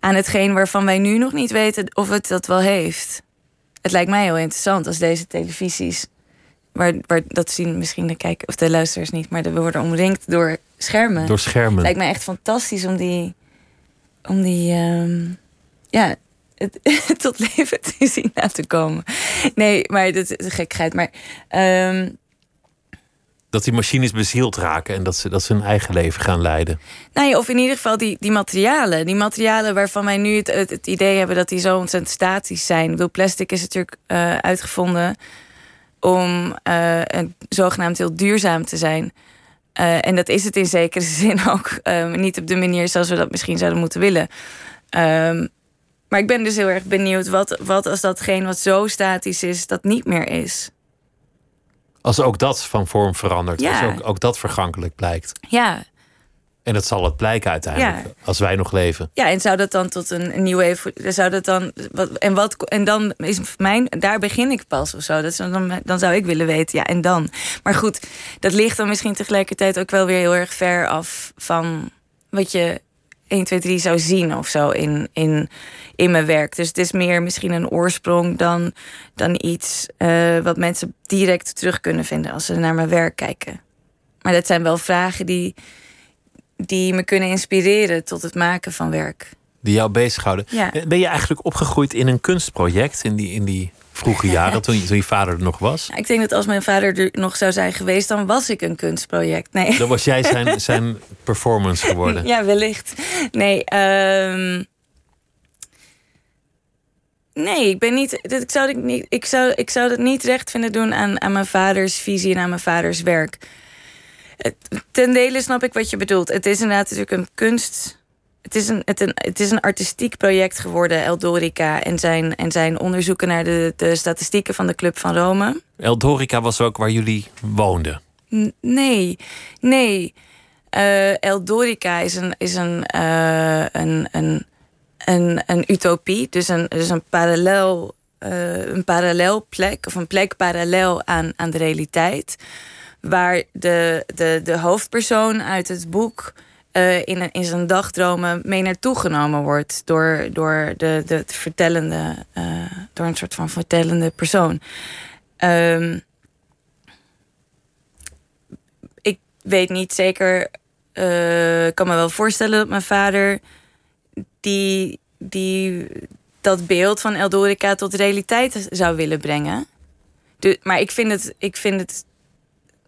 aan hetgeen waarvan wij nu nog niet weten of het dat wel heeft. Het lijkt mij heel interessant als deze televisies, waar, waar dat zien misschien de kijkers of de luisteraars niet, maar we worden omringd door schermen. Door schermen. Lijkt me echt fantastisch om die, om die, ehm, ja, het, tot leven te zien laten komen. Nee, maar dat is gekheid. Maar ehm, Dat die machines bezield raken en dat ze, dat ze hun eigen leven gaan leiden. nou of in ieder geval die, die materialen. Die materialen waarvan wij nu het, het, idee hebben dat die zo ontzettend statisch zijn. Ik bedoel, plastic is natuurlijk eh, uitgevonden om eh, een, zogenaamd heel duurzaam te zijn. Eh, en dat is het in zekere zin ook. ehm, niet op de manier zoals we dat misschien zouden moeten willen. Ehm, maar ik ben dus heel erg benieuwd wat, wat als datgene wat zo statisch is, dat niet meer is. Als ook dat van vorm verandert. Ja. Als ook, ook dat vergankelijk blijkt. Ja, En dat zal het blijken uiteindelijk. Ja. Als wij nog leven. Ja, en zou dat dan tot een, een nieuwe zou dat dan wat, en wat en dan is mijn daar begin ik pas of zo. Dat is dan, dan zou ik willen weten, ja, en dan. Maar goed, dat ligt dan misschien tegelijkertijd ook wel weer heel erg ver af van wat je 1, 2, 3 zou zien of zo in, in, in mijn werk. Dus het is meer misschien een oorsprong dan, dan iets eh, wat mensen direct terug kunnen vinden als ze naar mijn werk kijken. Maar dat zijn wel vragen die, die me kunnen inspireren tot het maken van werk. Die jou bezighouden. Ja. Ben je eigenlijk opgegroeid in een kunstproject in die, in die vroege jaren, toen, je, toen je vader er nog was? Ik denk dat als mijn vader er nog zou zijn geweest, dan was ik een kunstproject. Nee. Dan was jij zijn, zijn performance geworden. Ja, wellicht. Nee, ehm, nee, ik ben niet. Ik zou, dit niet ik, zou, ik zou dat niet recht vinden doen aan, aan mijn vaders visie en aan mijn vaders werk. Ten dele snap ik wat je bedoelt. Het is inderdaad natuurlijk een kunst. Het is een, het, een, het is een artistiek project geworden, Eldorica. En zijn, en zijn onderzoeken naar de, de statistieken van de Club van Rome. Eldorica was ook waar jullie woonden. N- Nee, nee. Eh Eldorica is een, is een, eh, een, een, een, een utopie. Dus een, dus een parallel. eh, een parallel plek, of een plek parallel aan, aan de realiteit. Waar de, de, de hoofdpersoon uit het boek eh, in, in zijn dagdromen mee naartoe genomen wordt. Door, door de, de, de vertellende, eh, door een soort van vertellende persoon. Ehm, ik weet niet zeker. eh, Ik kan me wel voorstellen dat mijn vader die, die dat beeld van Eldorica tot realiteit zou willen brengen. De, maar ik vind het, ik vind het.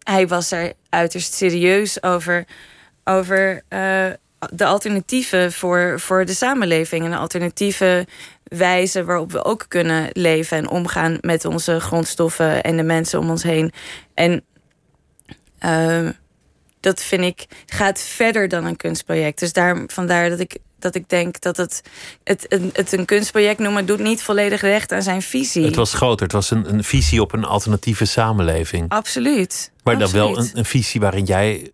Hij was er uiterst serieus over, over eh, de alternatieven voor, voor de samenleving en de alternatieven wijze waarop we ook kunnen leven en omgaan met onze grondstoffen en de mensen om ons heen. En ehm, dat vind ik gaat verder dan een kunstproject. Dus daar, vandaar dat ik, dat ik denk dat het, het, het, het een kunstproject noemen doet niet volledig recht aan zijn visie. Het was groter, het was een, een visie op een alternatieve samenleving. Absoluut. Maar dan wel Absoluut. een, een visie waarin jij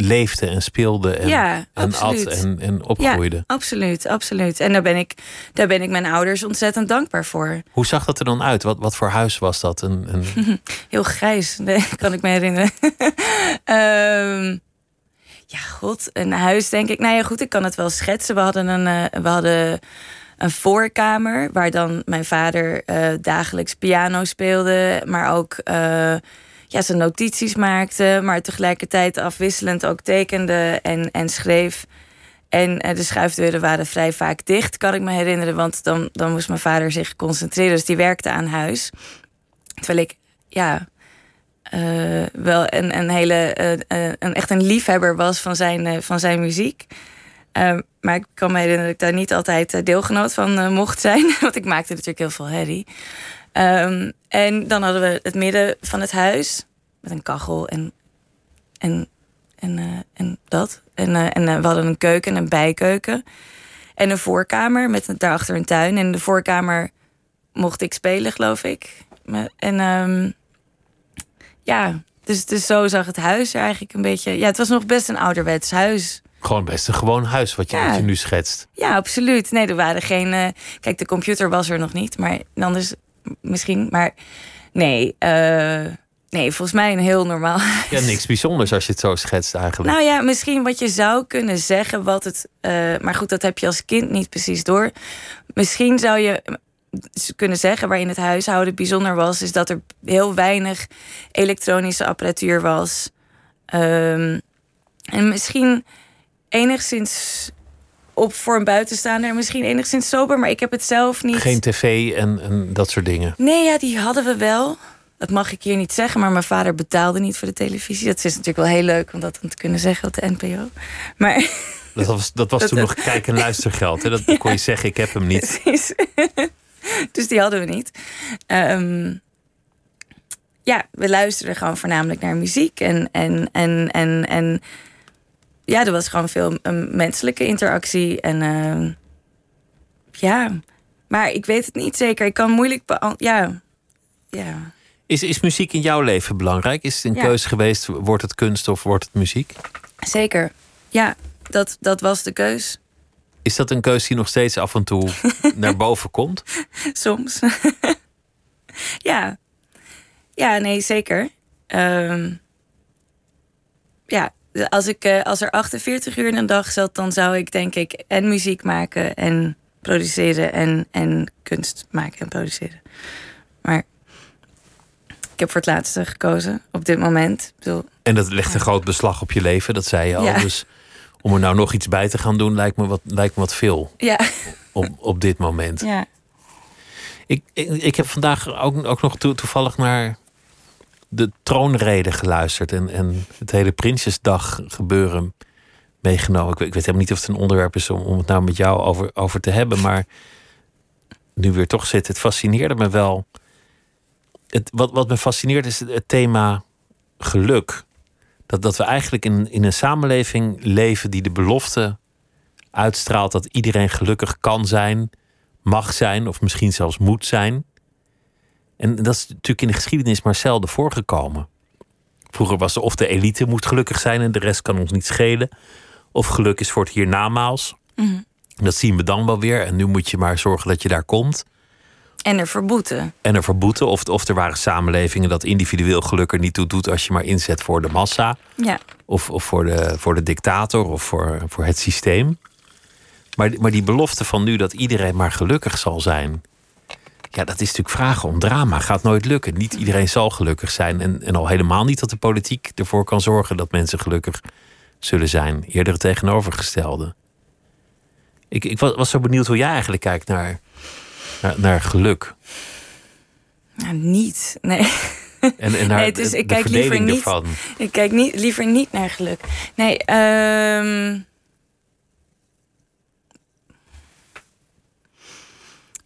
leefde en speelde en, Ja, en at en, en opgroeide. Ja, absoluut, absoluut. En daar ben, ik, daar ben ik mijn ouders ontzettend dankbaar voor. Hoe zag dat er dan uit? Wat, wat voor huis was dat? Een, een... Heel grijs, nee, kan ik me herinneren. Ehm, ja, god, een huis denk ik. Nou ja, goed, ik kan het wel schetsen. We hadden een, eh, we hadden een voorkamer waar dan mijn vader eh, dagelijks piano speelde, maar ook eh, ja, zijn notities maakte, maar tegelijkertijd afwisselend ook tekende en, en schreef. En eh, de schuifdeuren waren vrij vaak dicht, kan ik me herinneren. Want dan, dan moest mijn vader zich concentreren. Dus die werkte aan huis. Terwijl ik, ja, eh, wel een, een hele, eh, een, echt een liefhebber was van zijn, van zijn muziek. Eh, maar ik kan me herinneren dat ik daar niet altijd deelgenoot van mocht zijn. Want ik maakte natuurlijk heel veel herrie. Ehm, en dan hadden we het midden van het huis. Met een kachel en, en, en, eh, en dat. En, eh, en eh, we hadden een keuken, een bijkeuken. En een voorkamer met daarachter een tuin. En in de voorkamer mocht ik spelen, geloof ik. En ehm, ja, dus, dus zo zag het huis er eigenlijk een beetje... Ja, het was nog best een ouderwets huis. Gewoon best een gewoon huis wat je, Ja. wat je nu schetst. Ja, absoluut. Nee, er waren geen... kijk, de computer was er nog niet, maar anders misschien. Maar nee, eh, nee, volgens mij een heel normaal huis. Ja, niks bijzonders als je het zo schetst eigenlijk. Nou ja, misschien wat je zou kunnen zeggen, wat het. eh, maar goed, dat heb je als kind niet precies door. Misschien zou je kunnen zeggen waarin het huishouden bijzonder was, is dat er heel weinig elektronische apparatuur was. Ehm, en misschien enigszins op voor een buitenstaander, misschien enigszins sober, maar ik heb het zelf niet. Geen tv en, en dat soort dingen. Nee, ja, die hadden we wel. Dat mag ik hier niet zeggen, maar mijn vader betaalde niet voor de televisie. Dat is natuurlijk wel heel leuk om dat dan te kunnen zeggen op de NPO. Maar Dat was, dat was toen nog kijk- en luistergeld. Hè? Dat kon je zeggen, ik heb hem niet. Precies. dus die hadden we niet. Ehm, ja, we luisterden gewoon voornamelijk naar muziek. En, en, en, en, en ja, er was gewoon veel een menselijke interactie. En ehm, ja, maar ik weet het niet zeker. Ik kan moeilijk beant- Ja, ja. Is, is muziek in jouw leven belangrijk? Is het een Ja. keuze geweest, wordt het kunst of wordt het muziek? zeker. Ja, dat, dat was de keus. Is dat een keuze die nog steeds af en toe naar boven komt? Soms. ja. Ja, nee, zeker. Ehm, ja, als, ik, eh, als er 48 uur in een dag zat, dan zou ik denk ik en muziek maken en produceren en, en kunst maken en produceren. Maar ik heb voor het laatste gekozen op dit moment. Bedoel, En dat legt een groot beslag op je leven, dat zei je al. Ja. Dus om er nou nog iets bij te gaan doen, lijkt me wat, lijkt me wat veel ja, op, op dit moment. ja. Ik, ik, ik heb vandaag ook, ook nog toe- toevallig naar de troonrede geluisterd. En, en het hele Prinsjesdag gebeuren meegenomen. Ik, weet- helemaal niet of het een onderwerp is om, om het nou met jou over, over te hebben. Maar nu weer toch zit, het fascineerde me wel. Het, wat, wat me fascineert is het, het thema geluk. Dat, dat we eigenlijk in, in een samenleving leven die de belofte uitstraalt dat iedereen gelukkig kan zijn, mag zijn of misschien zelfs moet zijn. En dat is natuurlijk in de geschiedenis maar zelden voorgekomen. Vroeger was er of de elite moet gelukkig zijn en de rest kan ons niet schelen. Of geluk is voor het hiernamaals. Mhm. Dat zien we dan wel weer. En nu moet je maar zorgen dat je daar komt. En er verboeten. En er verboeten. Of, of er waren samenlevingen dat individueel geluk er niet toe doet als je maar inzet voor de massa. Ja, Of, of voor, de, voor de dictator of voor, voor het systeem. Maar, maar die belofte van nu dat iedereen maar gelukkig zal zijn. Ja, dat is natuurlijk vragen om drama. Gaat nooit lukken. Niet iedereen zal gelukkig zijn. En, en al helemaal niet dat de politiek ervoor kan zorgen dat mensen gelukkig zullen zijn. Eerder het tegenovergestelde. Ik, ik was, was zo benieuwd hoe jij eigenlijk kijkt naar, naar, naar geluk. nou, niet. Nee. En, en naar Nee, het is- de, ik de kijk liever niet. ervan. Ik kijk niet, liever niet naar geluk. Nee, ehm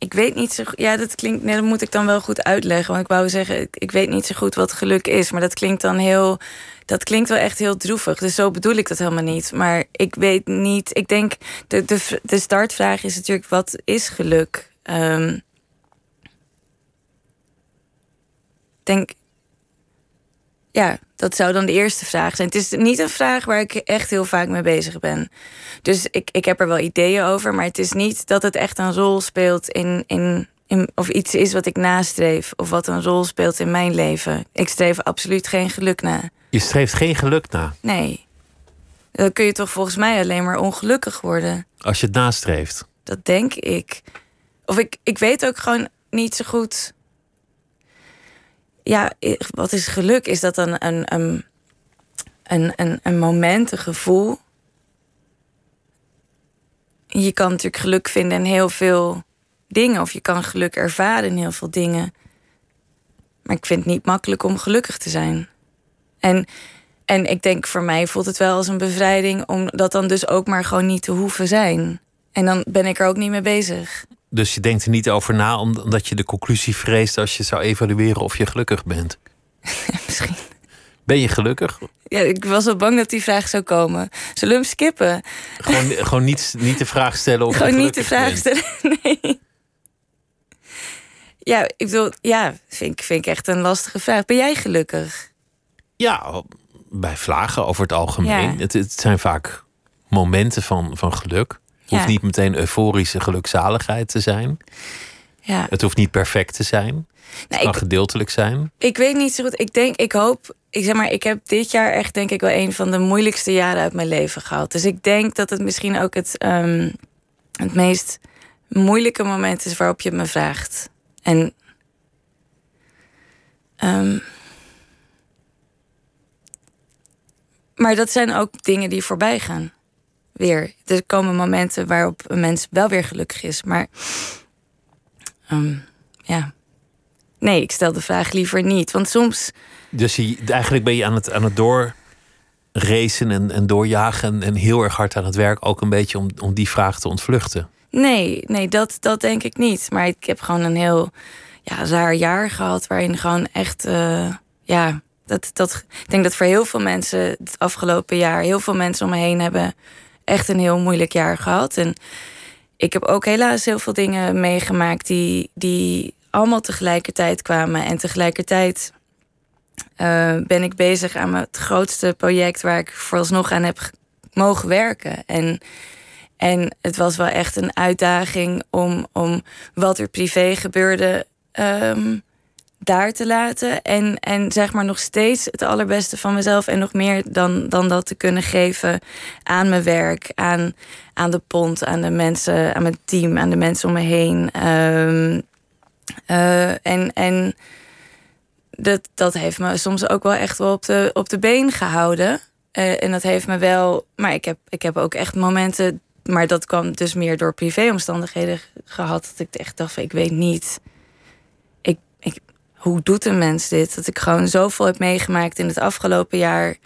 ik weet niet zo. Ja, dat klinkt. Nee, dat moet ik dan wel goed uitleggen. Want ik wou zeggen, ik, weet niet zo goed wat geluk is. Maar dat klinkt dan heel. Dat klinkt wel echt heel droevig. Dus zo bedoel ik dat helemaal niet. Maar ik weet niet. Ik denk, de, de, de startvraag is natuurlijk: wat is geluk? Ehm, denk. Ja, dat zou dan de eerste vraag zijn. Het is niet een vraag waar ik echt heel vaak mee bezig ben. Dus ik, ik heb er wel ideeën over, maar het is niet dat het echt een rol speelt in, in, in, of iets is wat ik nastreef, of wat een rol speelt in mijn leven. Ik streef absoluut geen geluk na. Je streeft geen geluk na. Nee. Dan kun je toch volgens mij alleen maar ongelukkig worden. Als je het nastreeft. Dat denk ik. Of ik, ik weet ook gewoon niet zo goed ja, wat is geluk? Is dat dan een, een, een, een, een moment, een gevoel? Je kan natuurlijk geluk vinden in heel veel dingen, of je kan geluk ervaren in heel veel dingen. Maar ik vind het niet makkelijk om gelukkig te zijn. En, en ik denk voor mij voelt het wel als een bevrijding om dat dan dus ook maar gewoon niet te hoeven zijn. En dan ben ik er ook niet mee bezig. Dus je denkt er niet over na omdat je de conclusie vreest als je zou evalueren of je gelukkig bent? Misschien. Ben je gelukkig? Ja, ik was al bang dat die vraag zou komen. Zullen we hem skippen? Gewoon, gewoon niet, niet de vraag stellen of Gewoon niet de vraag stellen, nee. Ja, ik bedoel, ja, vind ik, vind ik echt een lastige vraag. Ben jij gelukkig? Ja, bij vlagen over het algemeen. Het, het zijn vaak momenten van, van geluk. Het hoeft niet meteen euforische gelukzaligheid te zijn. Ja. Het hoeft niet perfect te zijn. Het kan gedeeltelijk zijn. Ik weet niet zo goed. Ik denk, ik hoop. Ik zeg maar, ik heb dit jaar echt denk ik wel een van de moeilijkste jaren uit mijn leven gehad. Dus ik denk dat het misschien ook het, um, het meest moeilijke moment is waarop je me vraagt. En um, maar dat zijn ook dingen die voorbij gaan weer. Er komen momenten waarop een mens wel weer gelukkig is. Maar um, ja. Nee, ik stel de vraag liever niet. Want soms. Dus je, eigenlijk ben je aan het, aan het doorracen en, en doorjagen en heel erg hard aan het werk. Ook een beetje om, om die vraag te ontvluchten. Nee, nee dat, dat denk ik niet. Maar ik heb gewoon een heel ja, raar jaar gehad. Waarin gewoon echt. Uh, ja, dat, dat, ik denk dat voor heel veel mensen het afgelopen jaar heel veel mensen om me heen hebben echt een heel moeilijk jaar gehad. En ik heb ook helaas heel veel dingen meegemaakt die, die allemaal tegelijkertijd kwamen. En tegelijkertijd uh, ben ik bezig aan het grootste project waar ik vooralsnog aan heb mogen werken. En, en het was wel echt een uitdaging om, om wat er privé gebeurde. Um, daar te laten. En, en zeg maar nog steeds het allerbeste van mezelf. En nog meer dan, dan dat te kunnen geven aan mijn werk, aan, aan de pont, aan de mensen, aan mijn team, aan de mensen om me heen. Um, uh, en en dat, dat heeft me soms ook wel echt wel op de, op de been gehouden. Uh, en dat heeft me wel. Maar ik heb, ik heb ook echt momenten. Maar dat kwam dus meer door privéomstandigheden gehad. Dat ik echt dacht: ik weet niet hoe doet een mens dit? Dat ik gewoon zoveel heb meegemaakt in het afgelopen jaar.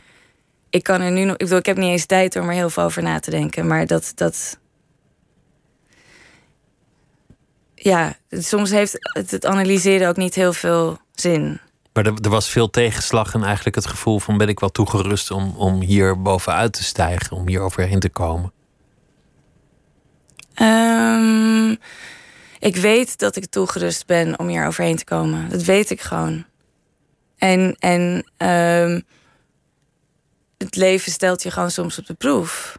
Ik kan er nu nog. Ik bedoel, ik heb niet eens tijd om er heel veel over na te denken. Maar dat. dat ja, soms heeft het, het analyseren ook niet heel veel zin. Maar er, er, was veel tegenslag en eigenlijk het gevoel van ben ik wel toegerust om, om hier bovenuit te stijgen, om hier overheen te komen? Um, ik weet dat ik toegerust ben om hier overheen te komen. Dat weet ik gewoon. En, en um, het leven stelt je gewoon soms op de proef.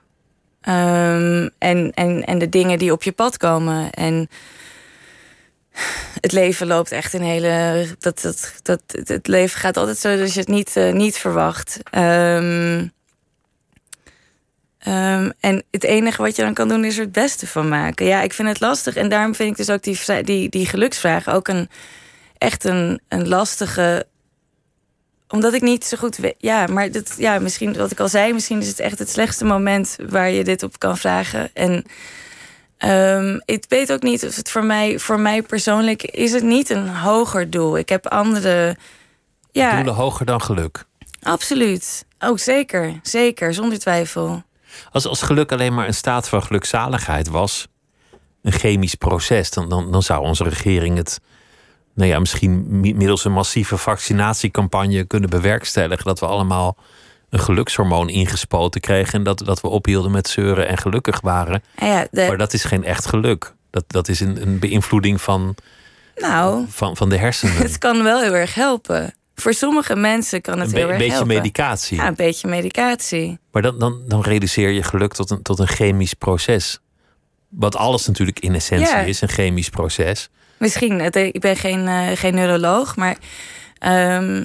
Um, en, en, en de dingen die op je pad komen. En het leven loopt echt een hele. Dat, dat, dat, het leven gaat altijd zo dat je het niet, uh, niet verwacht. Um, Um, en het enige wat je dan kan doen is er het beste van maken. Ja, ik vind het lastig. En daarom vind ik dus ook die, die, die geluksvraag ook een, echt een, een lastige. Omdat ik niet zo goed weet. Ja, maar dat, ja, misschien wat ik al zei, misschien is het echt het slechtste moment waar je dit op kan vragen. En um, ik weet ook niet of het voor mij, voor mij persoonlijk is het niet een hoger doel. Ik heb andere. Ja, Doelen hoger dan geluk. Absoluut. Ook oh, zeker. Zeker, zonder twijfel. Als, als geluk alleen maar een staat van gelukzaligheid was, een chemisch proces, dan, dan, dan zou onze regering het nou ja, misschien middels een massieve vaccinatiecampagne kunnen bewerkstelligen. Dat we allemaal een gelukshormoon ingespoten kregen. En dat, dat we ophielden met zeuren en gelukkig waren. Ja, Maar dat is geen echt geluk. Dat, dat is een, een beïnvloeding van, nou, van, van de hersenen. Het kan wel heel erg helpen. Voor sommige mensen kan het een heel erg beetje helpen. medicatie. Ja, een beetje medicatie. Maar dan, dan, dan reduceer je geluk tot een, tot een chemisch proces. Wat alles natuurlijk in essentie Ja. is, een chemisch proces. Misschien, het- ik ben geen, eh, geen neuroloog, maar ehm,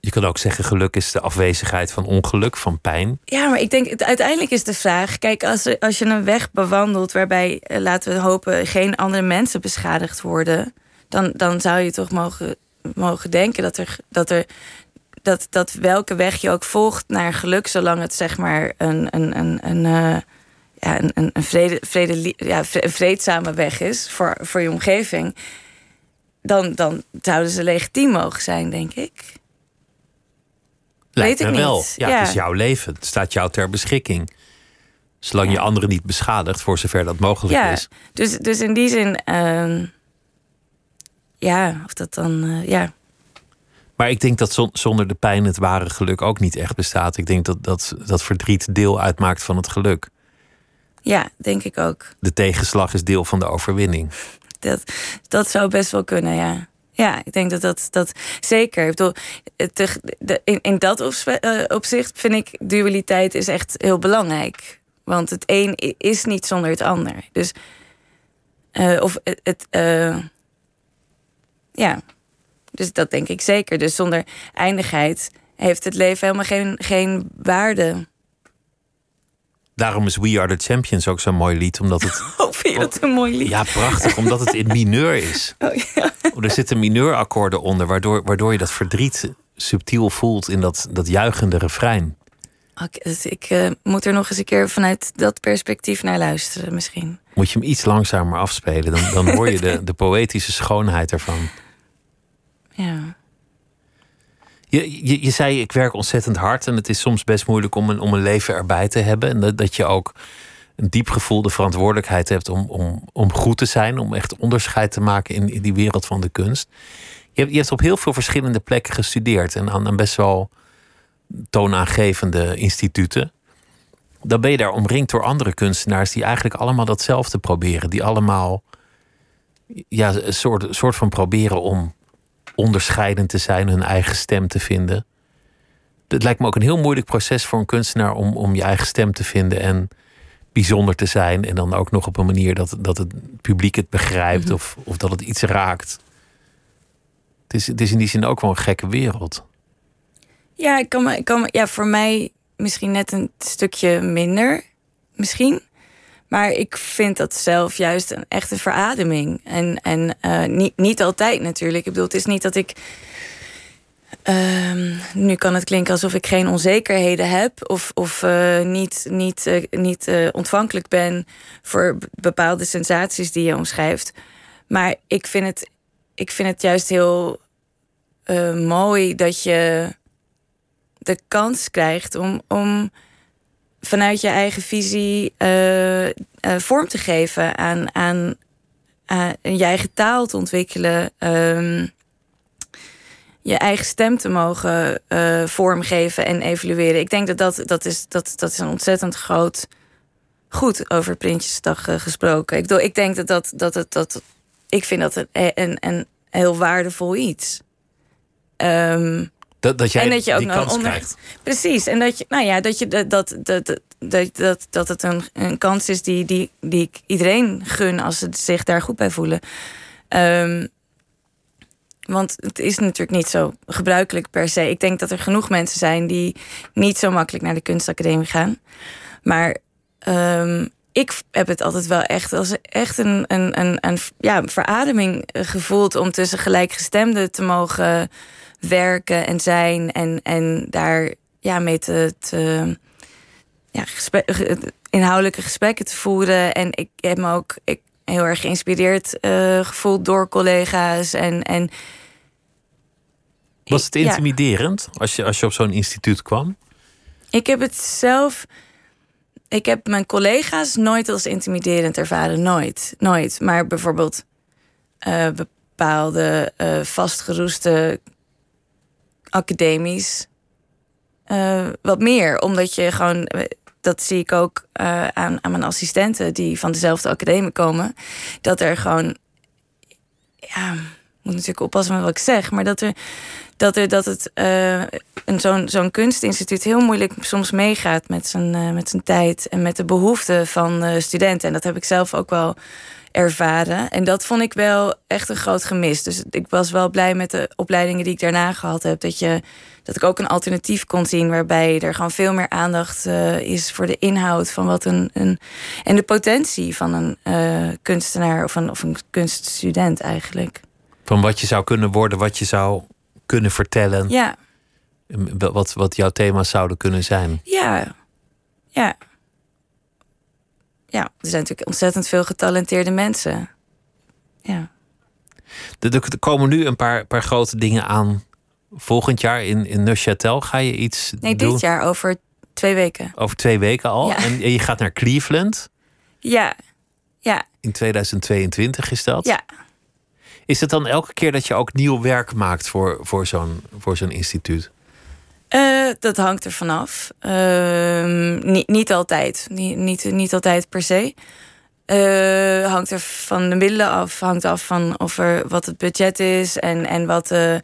Je kan ook zeggen, geluk is de afwezigheid van ongeluk, van pijn. ja, maar ik denk, het, uiteindelijk is de vraag, kijk, als, als je een weg bewandelt waarbij, eh, laten we hopen, geen andere mensen beschadigd worden, dan, dan zou je toch mogen, mogen denken dat er, dat er dat, dat welke weg je ook volgt naar geluk, zolang het zeg maar een, een, een, een, eh, ja, een, een, vrede, vrede, ja, vreedzame weg is voor, voor je omgeving, dan, dan zouden ze legitiem mogen zijn, denk ik. Lijkt Weet ik wel. niet. Ja, Ja. Het is jouw leven. Het staat jou ter beschikking. Zolang je anderen niet beschadigt, voor zover dat mogelijk Ja, is. dus, dus in die zin, ehm, ja, of dat dan, eh, ja. Maar ik denk dat zon- zonder de pijn het ware geluk ook niet echt bestaat. Ik denk dat, dat dat verdriet deel uitmaakt van het geluk. Ja, denk ik ook. De tegenslag is deel van de overwinning. Dat, dat zou best wel kunnen, ja. Ja, ik denk dat dat, dat zeker. Ik bedoel, de, in, in dat eh, opzicht vind ik dualiteit is echt heel belangrijk. Want het een is niet zonder het ander. Dus, eh, of het, het, ja, dus dat denk ik zeker. Dus zonder eindigheid heeft het leven helemaal geen, geen waarde. Daarom is We Are the Champions ook zo'n mooi lied. Omdat het, Oh, vind je dat een mooi lied? ja, prachtig. Omdat het in mineur is. Oh, ja. Er zitten mineurakkoorden onder, waardoor, waardoor je dat verdriet subtiel voelt in dat, dat juichende refrein. Dus ik eh, moet er nog eens een keer vanuit dat perspectief naar luisteren, misschien. Moet je hem iets langzamer afspelen, dan, dan hoor je de, de poëtische schoonheid ervan. Ja. Je, je, je zei, ik werk ontzettend hard en het is soms best moeilijk om een, om een leven erbij te hebben. En dat, dat je ook een diep gevoelde verantwoordelijkheid hebt om, om, om goed te zijn, om echt onderscheid te maken in, in die wereld van de kunst. Je hebt, je hebt op heel veel verschillende plekken gestudeerd en aan, aan best wel toonaangevende instituten. Dan ben je daar omringd door andere kunstenaars die eigenlijk allemaal datzelfde proberen. Die allemaal ja, een soort, soort van proberen om onderscheidend te zijn, hun eigen stem te vinden. Het lijkt me ook een heel moeilijk proces voor een kunstenaar om, om je eigen stem te vinden en bijzonder te zijn. En dan ook nog op een manier dat, dat het publiek het begrijpt Mhm. of, of dat het iets raakt. Het is, het is in die zin ook wel een gekke wereld. Ja, ik kan me, ik kan me, ja, voor mij misschien net een stukje minder. Misschien. Maar ik vind dat zelf juist een echte verademing. En, en eh, niet, niet altijd natuurlijk. Ik bedoel, het is niet dat ik. ehm, nu kan het klinken alsof ik geen onzekerheden heb. Of, of eh, niet, niet, eh, niet ontvankelijk ben voor bepaalde sensaties die je omschrijft. Maar ik vind het, ik vind het juist heel mooi dat je de kans krijgt om, om vanuit je eigen visie eh, eh, vorm te geven aan, aan, je eigen taal te ontwikkelen. ehm, je eigen stem te mogen eh, vormgeven en evalueren. Ik denk dat dat, dat, is, dat, dat is een ontzettend groot goed over Prinsjesdag eh, gesproken. Ik, ik denk dat dat, dat, dat, dat ik vind dat een, een, een heel waardevol iets. Ehm, Dat, dat jij En dat je ook die nog kans onder- krijgt. Precies, en dat je, nou ja, dat je dat, dat, dat, dat, dat, dat, het een, een kans is die, die, die ik iedereen gun als ze zich daar goed bij voelen. Ehm, want het is natuurlijk niet zo gebruikelijk per se. Ik denk dat er genoeg mensen zijn die niet zo makkelijk naar de kunstacademie gaan. Maar ehm, ik heb het altijd wel echt als echt een, een, een, een ja, verademing gevoeld om tussen gelijkgestemden te mogen werken en zijn en, en daar ja, mee te, te ja, gesprek, inhoudelijke gesprekken te voeren. En ik heb me ook ik, heel erg geïnspireerd eh, gevoeld door collega's. En, en Was het Ja. intimiderend als je, als je op zo'n instituut kwam? Ik heb het zelf ik heb mijn collega's nooit als intimiderend ervaren. Nooit. Nooit. Maar bijvoorbeeld uh, bepaalde uh, vastgeroeste academies. Uh, wat meer. Omdat je gewoon. Dat zie ik ook aan, aan mijn assistenten die van dezelfde academie komen. Dat er gewoon. Ja, moet natuurlijk oppassen met wat ik zeg. Maar dat er dat, er, dat het uh, zo'n zo'n kunstinstituut heel moeilijk soms meegaat met zijn, met zijn tijd en met de behoeften van studenten. En dat heb ik zelf ook wel ervaren. En dat vond ik wel echt een groot gemis. Dus ik was wel blij met de opleidingen die ik daarna gehad heb. Dat, je, dat ik ook een alternatief kon zien waarbij er gewoon veel meer aandacht is voor de inhoud van wat een. een en de potentie van een kunstenaar of een, of een kunststudent eigenlijk. Van wat je zou kunnen worden, wat je zou kunnen vertellen. Ja. Wat, wat jouw thema's zouden kunnen zijn. Ja. Ja. Ja, er zijn natuurlijk ontzettend veel getalenteerde mensen. Ja. Er, komen nu een paar, paar grote dingen aan. Volgend jaar in, in Neuchâtel ga je iets Nee, doen? dit jaar over twee weken. Over twee weken al? Ja. En je gaat naar Cleveland? Ja. Ja. In 2022 is dat? Ja. Is het dan elke keer dat je ook nieuw werk maakt voor, voor zo'n voor zo'n instituut? Uh, dat hangt er vanaf. Uh, niet, niet altijd. Niet, niet, niet altijd per se. Uh, hangt er van de middelen af. Hangt af van of wat het budget is en, en wat de,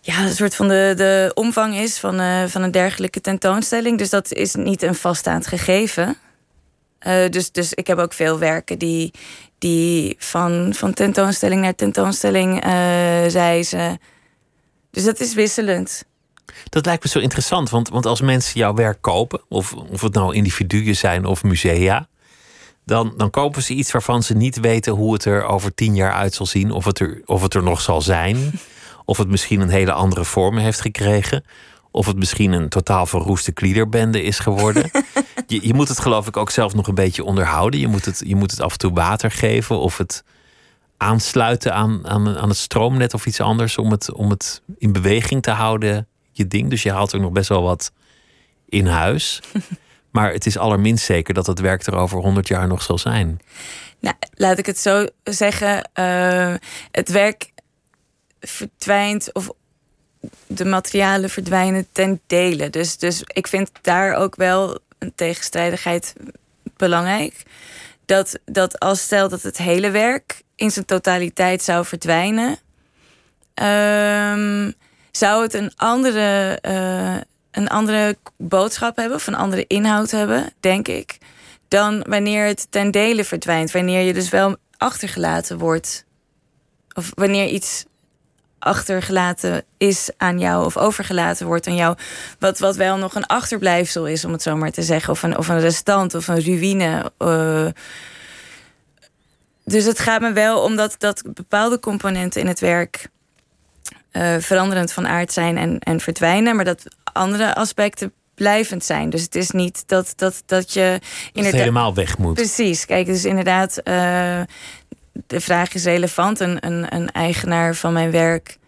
ja, een soort van de, de omvang is van, van een dergelijke tentoonstelling. Dus dat is niet een vaststaand gegeven. Dus, dus ik heb ook veel werken die, die van, van tentoonstelling naar tentoonstelling reizen. Dus dat is wisselend. Dat lijkt me zo interessant, want, want als mensen jouw werk kopen, of, of het nou individuen zijn of musea, dan, dan kopen ze iets waarvan ze niet weten hoe het er over tien jaar uit zal zien, of het er, of het er nog zal zijn, of het misschien een hele andere vorm heeft gekregen, of het misschien een totaal verroeste kliederbende is geworden. je, je moet het geloof ik ook zelf nog een beetje onderhouden. Je moet het, je moet het af en toe water geven of het aansluiten aan, aan, aan het stroomnet of iets anders om het, om het in beweging te houden, je ding. Dus je haalt er nog best wel wat in huis. Maar het is allerminst zeker dat het werk er over 100 jaar nog zal zijn. Nou, laat ik het zo zeggen. Uh, het werk verdwijnt of de materialen verdwijnen ten dele. Dus, dus ik vind daar ook wel een tegenstrijdigheid belangrijk. Dat, dat als stel dat het hele werk in zijn totaliteit zou verdwijnen, um, zou het een andere, uh, een andere boodschap hebben of een andere inhoud hebben, denk ik, dan wanneer het ten dele verdwijnt. Wanneer je dus wel achtergelaten wordt. Of wanneer iets achtergelaten is aan jou of overgelaten wordt aan jou. Wat, wat wel nog een achterblijfsel is, om het zo maar te zeggen. Of een, of een restant of een ruïne. Uh, dus het gaat me wel om dat, dat bepaalde componenten in het werk uh, veranderend van aard zijn en, en verdwijnen. Maar dat andere aspecten blijvend zijn. Dus het is niet dat, dat, dat je inderdaad helemaal weg moet. Precies. Kijk, dus inderdaad, uh, de vraag is relevant. Een, een, een, eigenaar van mijn werk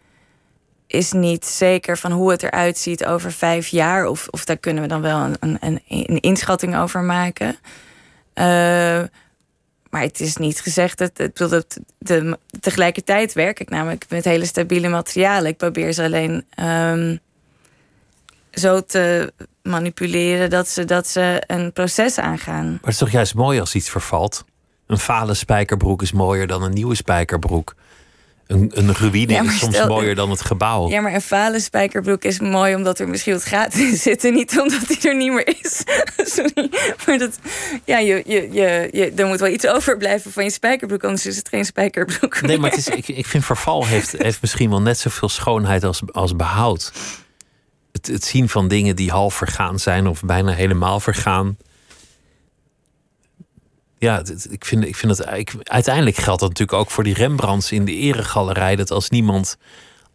is niet zeker van hoe het eruit ziet over vijf jaar. Of, of daar kunnen we dan wel een, een, een inschatting over maken. Uh, maar het is niet gezegd dat, dat, dat de, tegelijkertijd werk ik namelijk met hele stabiele materialen. Ik probeer ze alleen um, zo te manipuleren dat ze, dat ze een proces aangaan. Maar het is toch juist mooi als iets vervalt? Een fale spijkerbroek is mooier dan een nieuwe spijkerbroek. Een, een ruïne ja, is soms stel, mooier dan het gebouw. Ja, maar een fale spijkerbroek is mooi omdat er misschien wat gaten in zitten. Niet omdat die er niet meer is. Sorry. Maar dat, ja, je, je, je, je, er moet wel iets overblijven van je spijkerbroek. Anders is het geen spijkerbroek. Nee, maar het is, ik, ik vind verval heeft, heeft misschien wel net zoveel schoonheid als, als behoud. Het, het zien van dingen die half vergaan zijn of bijna helemaal vergaan ja, ik vind, ik vind dat. Ik, uiteindelijk geldt dat natuurlijk ook voor die Rembrandts in de eregalerij. Dat als niemand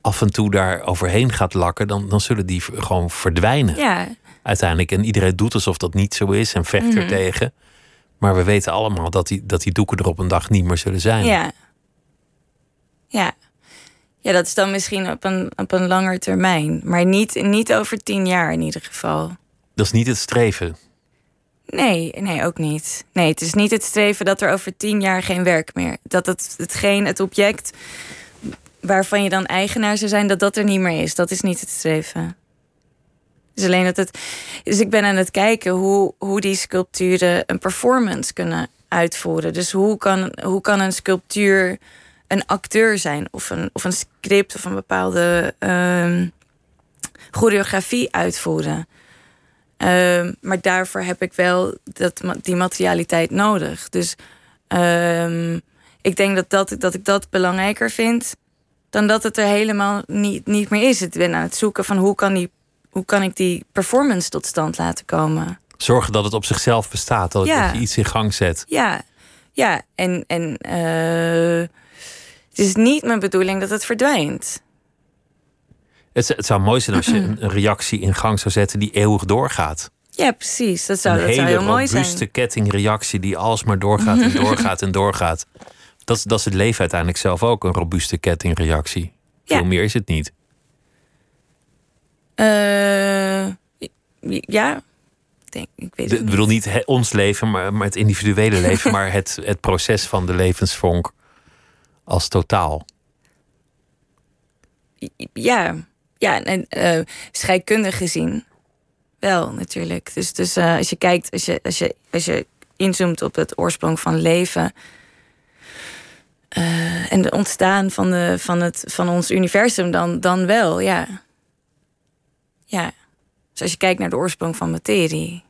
af en toe daar overheen gaat lakken, dan, dan zullen die gewoon verdwijnen. Ja. Uiteindelijk. En iedereen doet alsof dat niet zo is en vecht mm -hmm. er tegen. Maar we weten allemaal dat die, dat die doeken er op een dag niet meer zullen zijn. Ja. Ja. Ja, dat is dan misschien op een, op een langer termijn. Maar niet, niet over tien jaar in ieder geval. Dat is niet het streven. Nee, nee, ook niet. Nee, het is niet het streven dat er over tien jaar geen werk meer... dat het, hetgeen, het object waarvan je dan eigenaar zou zijn... dat dat er niet meer is. Dat is niet het streven. Dus alleen dat het. Dus ik ben aan het kijken hoe, hoe die sculpturen een performance kunnen uitvoeren. Dus hoe kan, hoe kan een sculptuur een acteur zijn, of een, of een script of een bepaalde uh, choreografie uitvoeren. Uh, maar daarvoor heb ik wel dat, die materialiteit nodig. Dus uh, ik denk dat, dat, dat ik dat belangrijker vind dan dat het er helemaal niet, niet meer is. Ik ben aan het zoeken van hoe kan die hoe kan ik die performance tot stand laten komen? Zorgen dat het op zichzelf bestaat, dat, je iets in gang zet. Ja, ja. en, en uh, het is niet mijn bedoeling dat het verdwijnt. Het, het zou mooi zijn als je een reactie in gang zou zetten die eeuwig doorgaat. Ja, precies. Dat zou, een dat zou heel mooi zijn. Een robuuste kettingreactie die alsmaar doorgaat en doorgaat en doorgaat. Dat, dat is het leven uiteindelijk zelf ook, een robuuste kettingreactie. Veel meer is het niet. Uh, ja, denk, ik weet het Ik bedoel niet ons leven, maar, maar het individuele leven, maar het, het proces van de levensvonk als totaal. Ja, ja en uh, scheikundig gezien wel natuurlijk. Dus, dus uh, als je kijkt, als je, als, je, als je inzoomt op het oorsprong van leven. Uh, en het ontstaan van, de, van, het, van ons universum, dan, dan wel, ja. Ja. Dus als je kijkt naar de oorsprong van materie.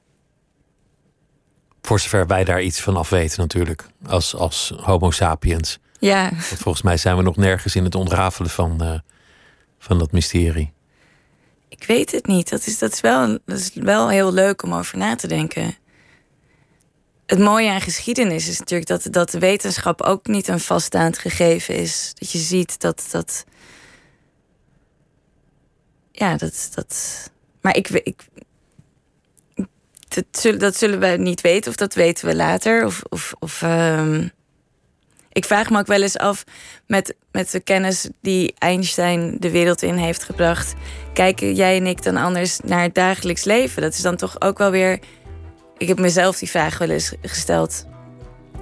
Voor zover wij daar iets van af weten, natuurlijk. Als, als Homo sapiens. Ja. Want volgens mij zijn we nog nergens in het ontrafelen van, van dat mysterie. Ik weet het niet. Dat is, dat, is wel, dat is wel heel leuk om over na te denken. Het mooie aan geschiedenis is natuurlijk dat, dat de wetenschap ook niet een vaststaand gegeven is. Dat je ziet dat. dat ja, dat. dat maar ik, ik, dat, zullen, dat zullen we niet weten, of dat weten we later. Of, of, of um, ik vraag me ook wel eens af met, met de kennis die Einstein de wereld in heeft gebracht. Kijken jij en ik dan anders naar het dagelijks leven? Dat is dan toch ook wel weer. Ik heb mezelf die vraag wel eens gesteld.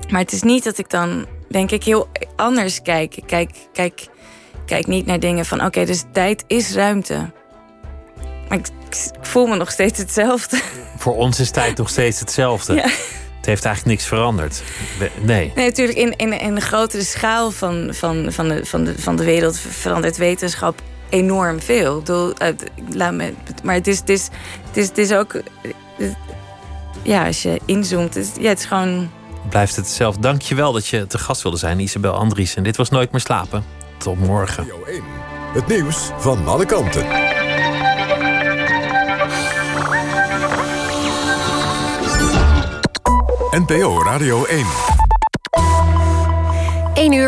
Maar het is niet dat ik dan, denk ik, heel anders kijk. Ik kijk, kijk, kijk niet naar dingen van: oké, dus tijd is ruimte. Maar ik, ik, voel me nog steeds hetzelfde. Voor ons is tijd nog steeds hetzelfde. Ja. Het heeft eigenlijk niks veranderd. Nee. Nee, natuurlijk in, in, in de grotere schaal van, van, van, de, van, de, van de wereld verandert wetenschap enorm veel. Ik bedoel, laat me, maar het is, het, is, het, is, het is ook. Ja, als je inzoomt, het, ja, het is gewoon. Blijft het hetzelfde. Dank je wel dat je te gast wilde zijn, Isabel Andries. En dit was Nooit meer slapen. Tot morgen. Het nieuws van alle kanten. NPO Radio 1.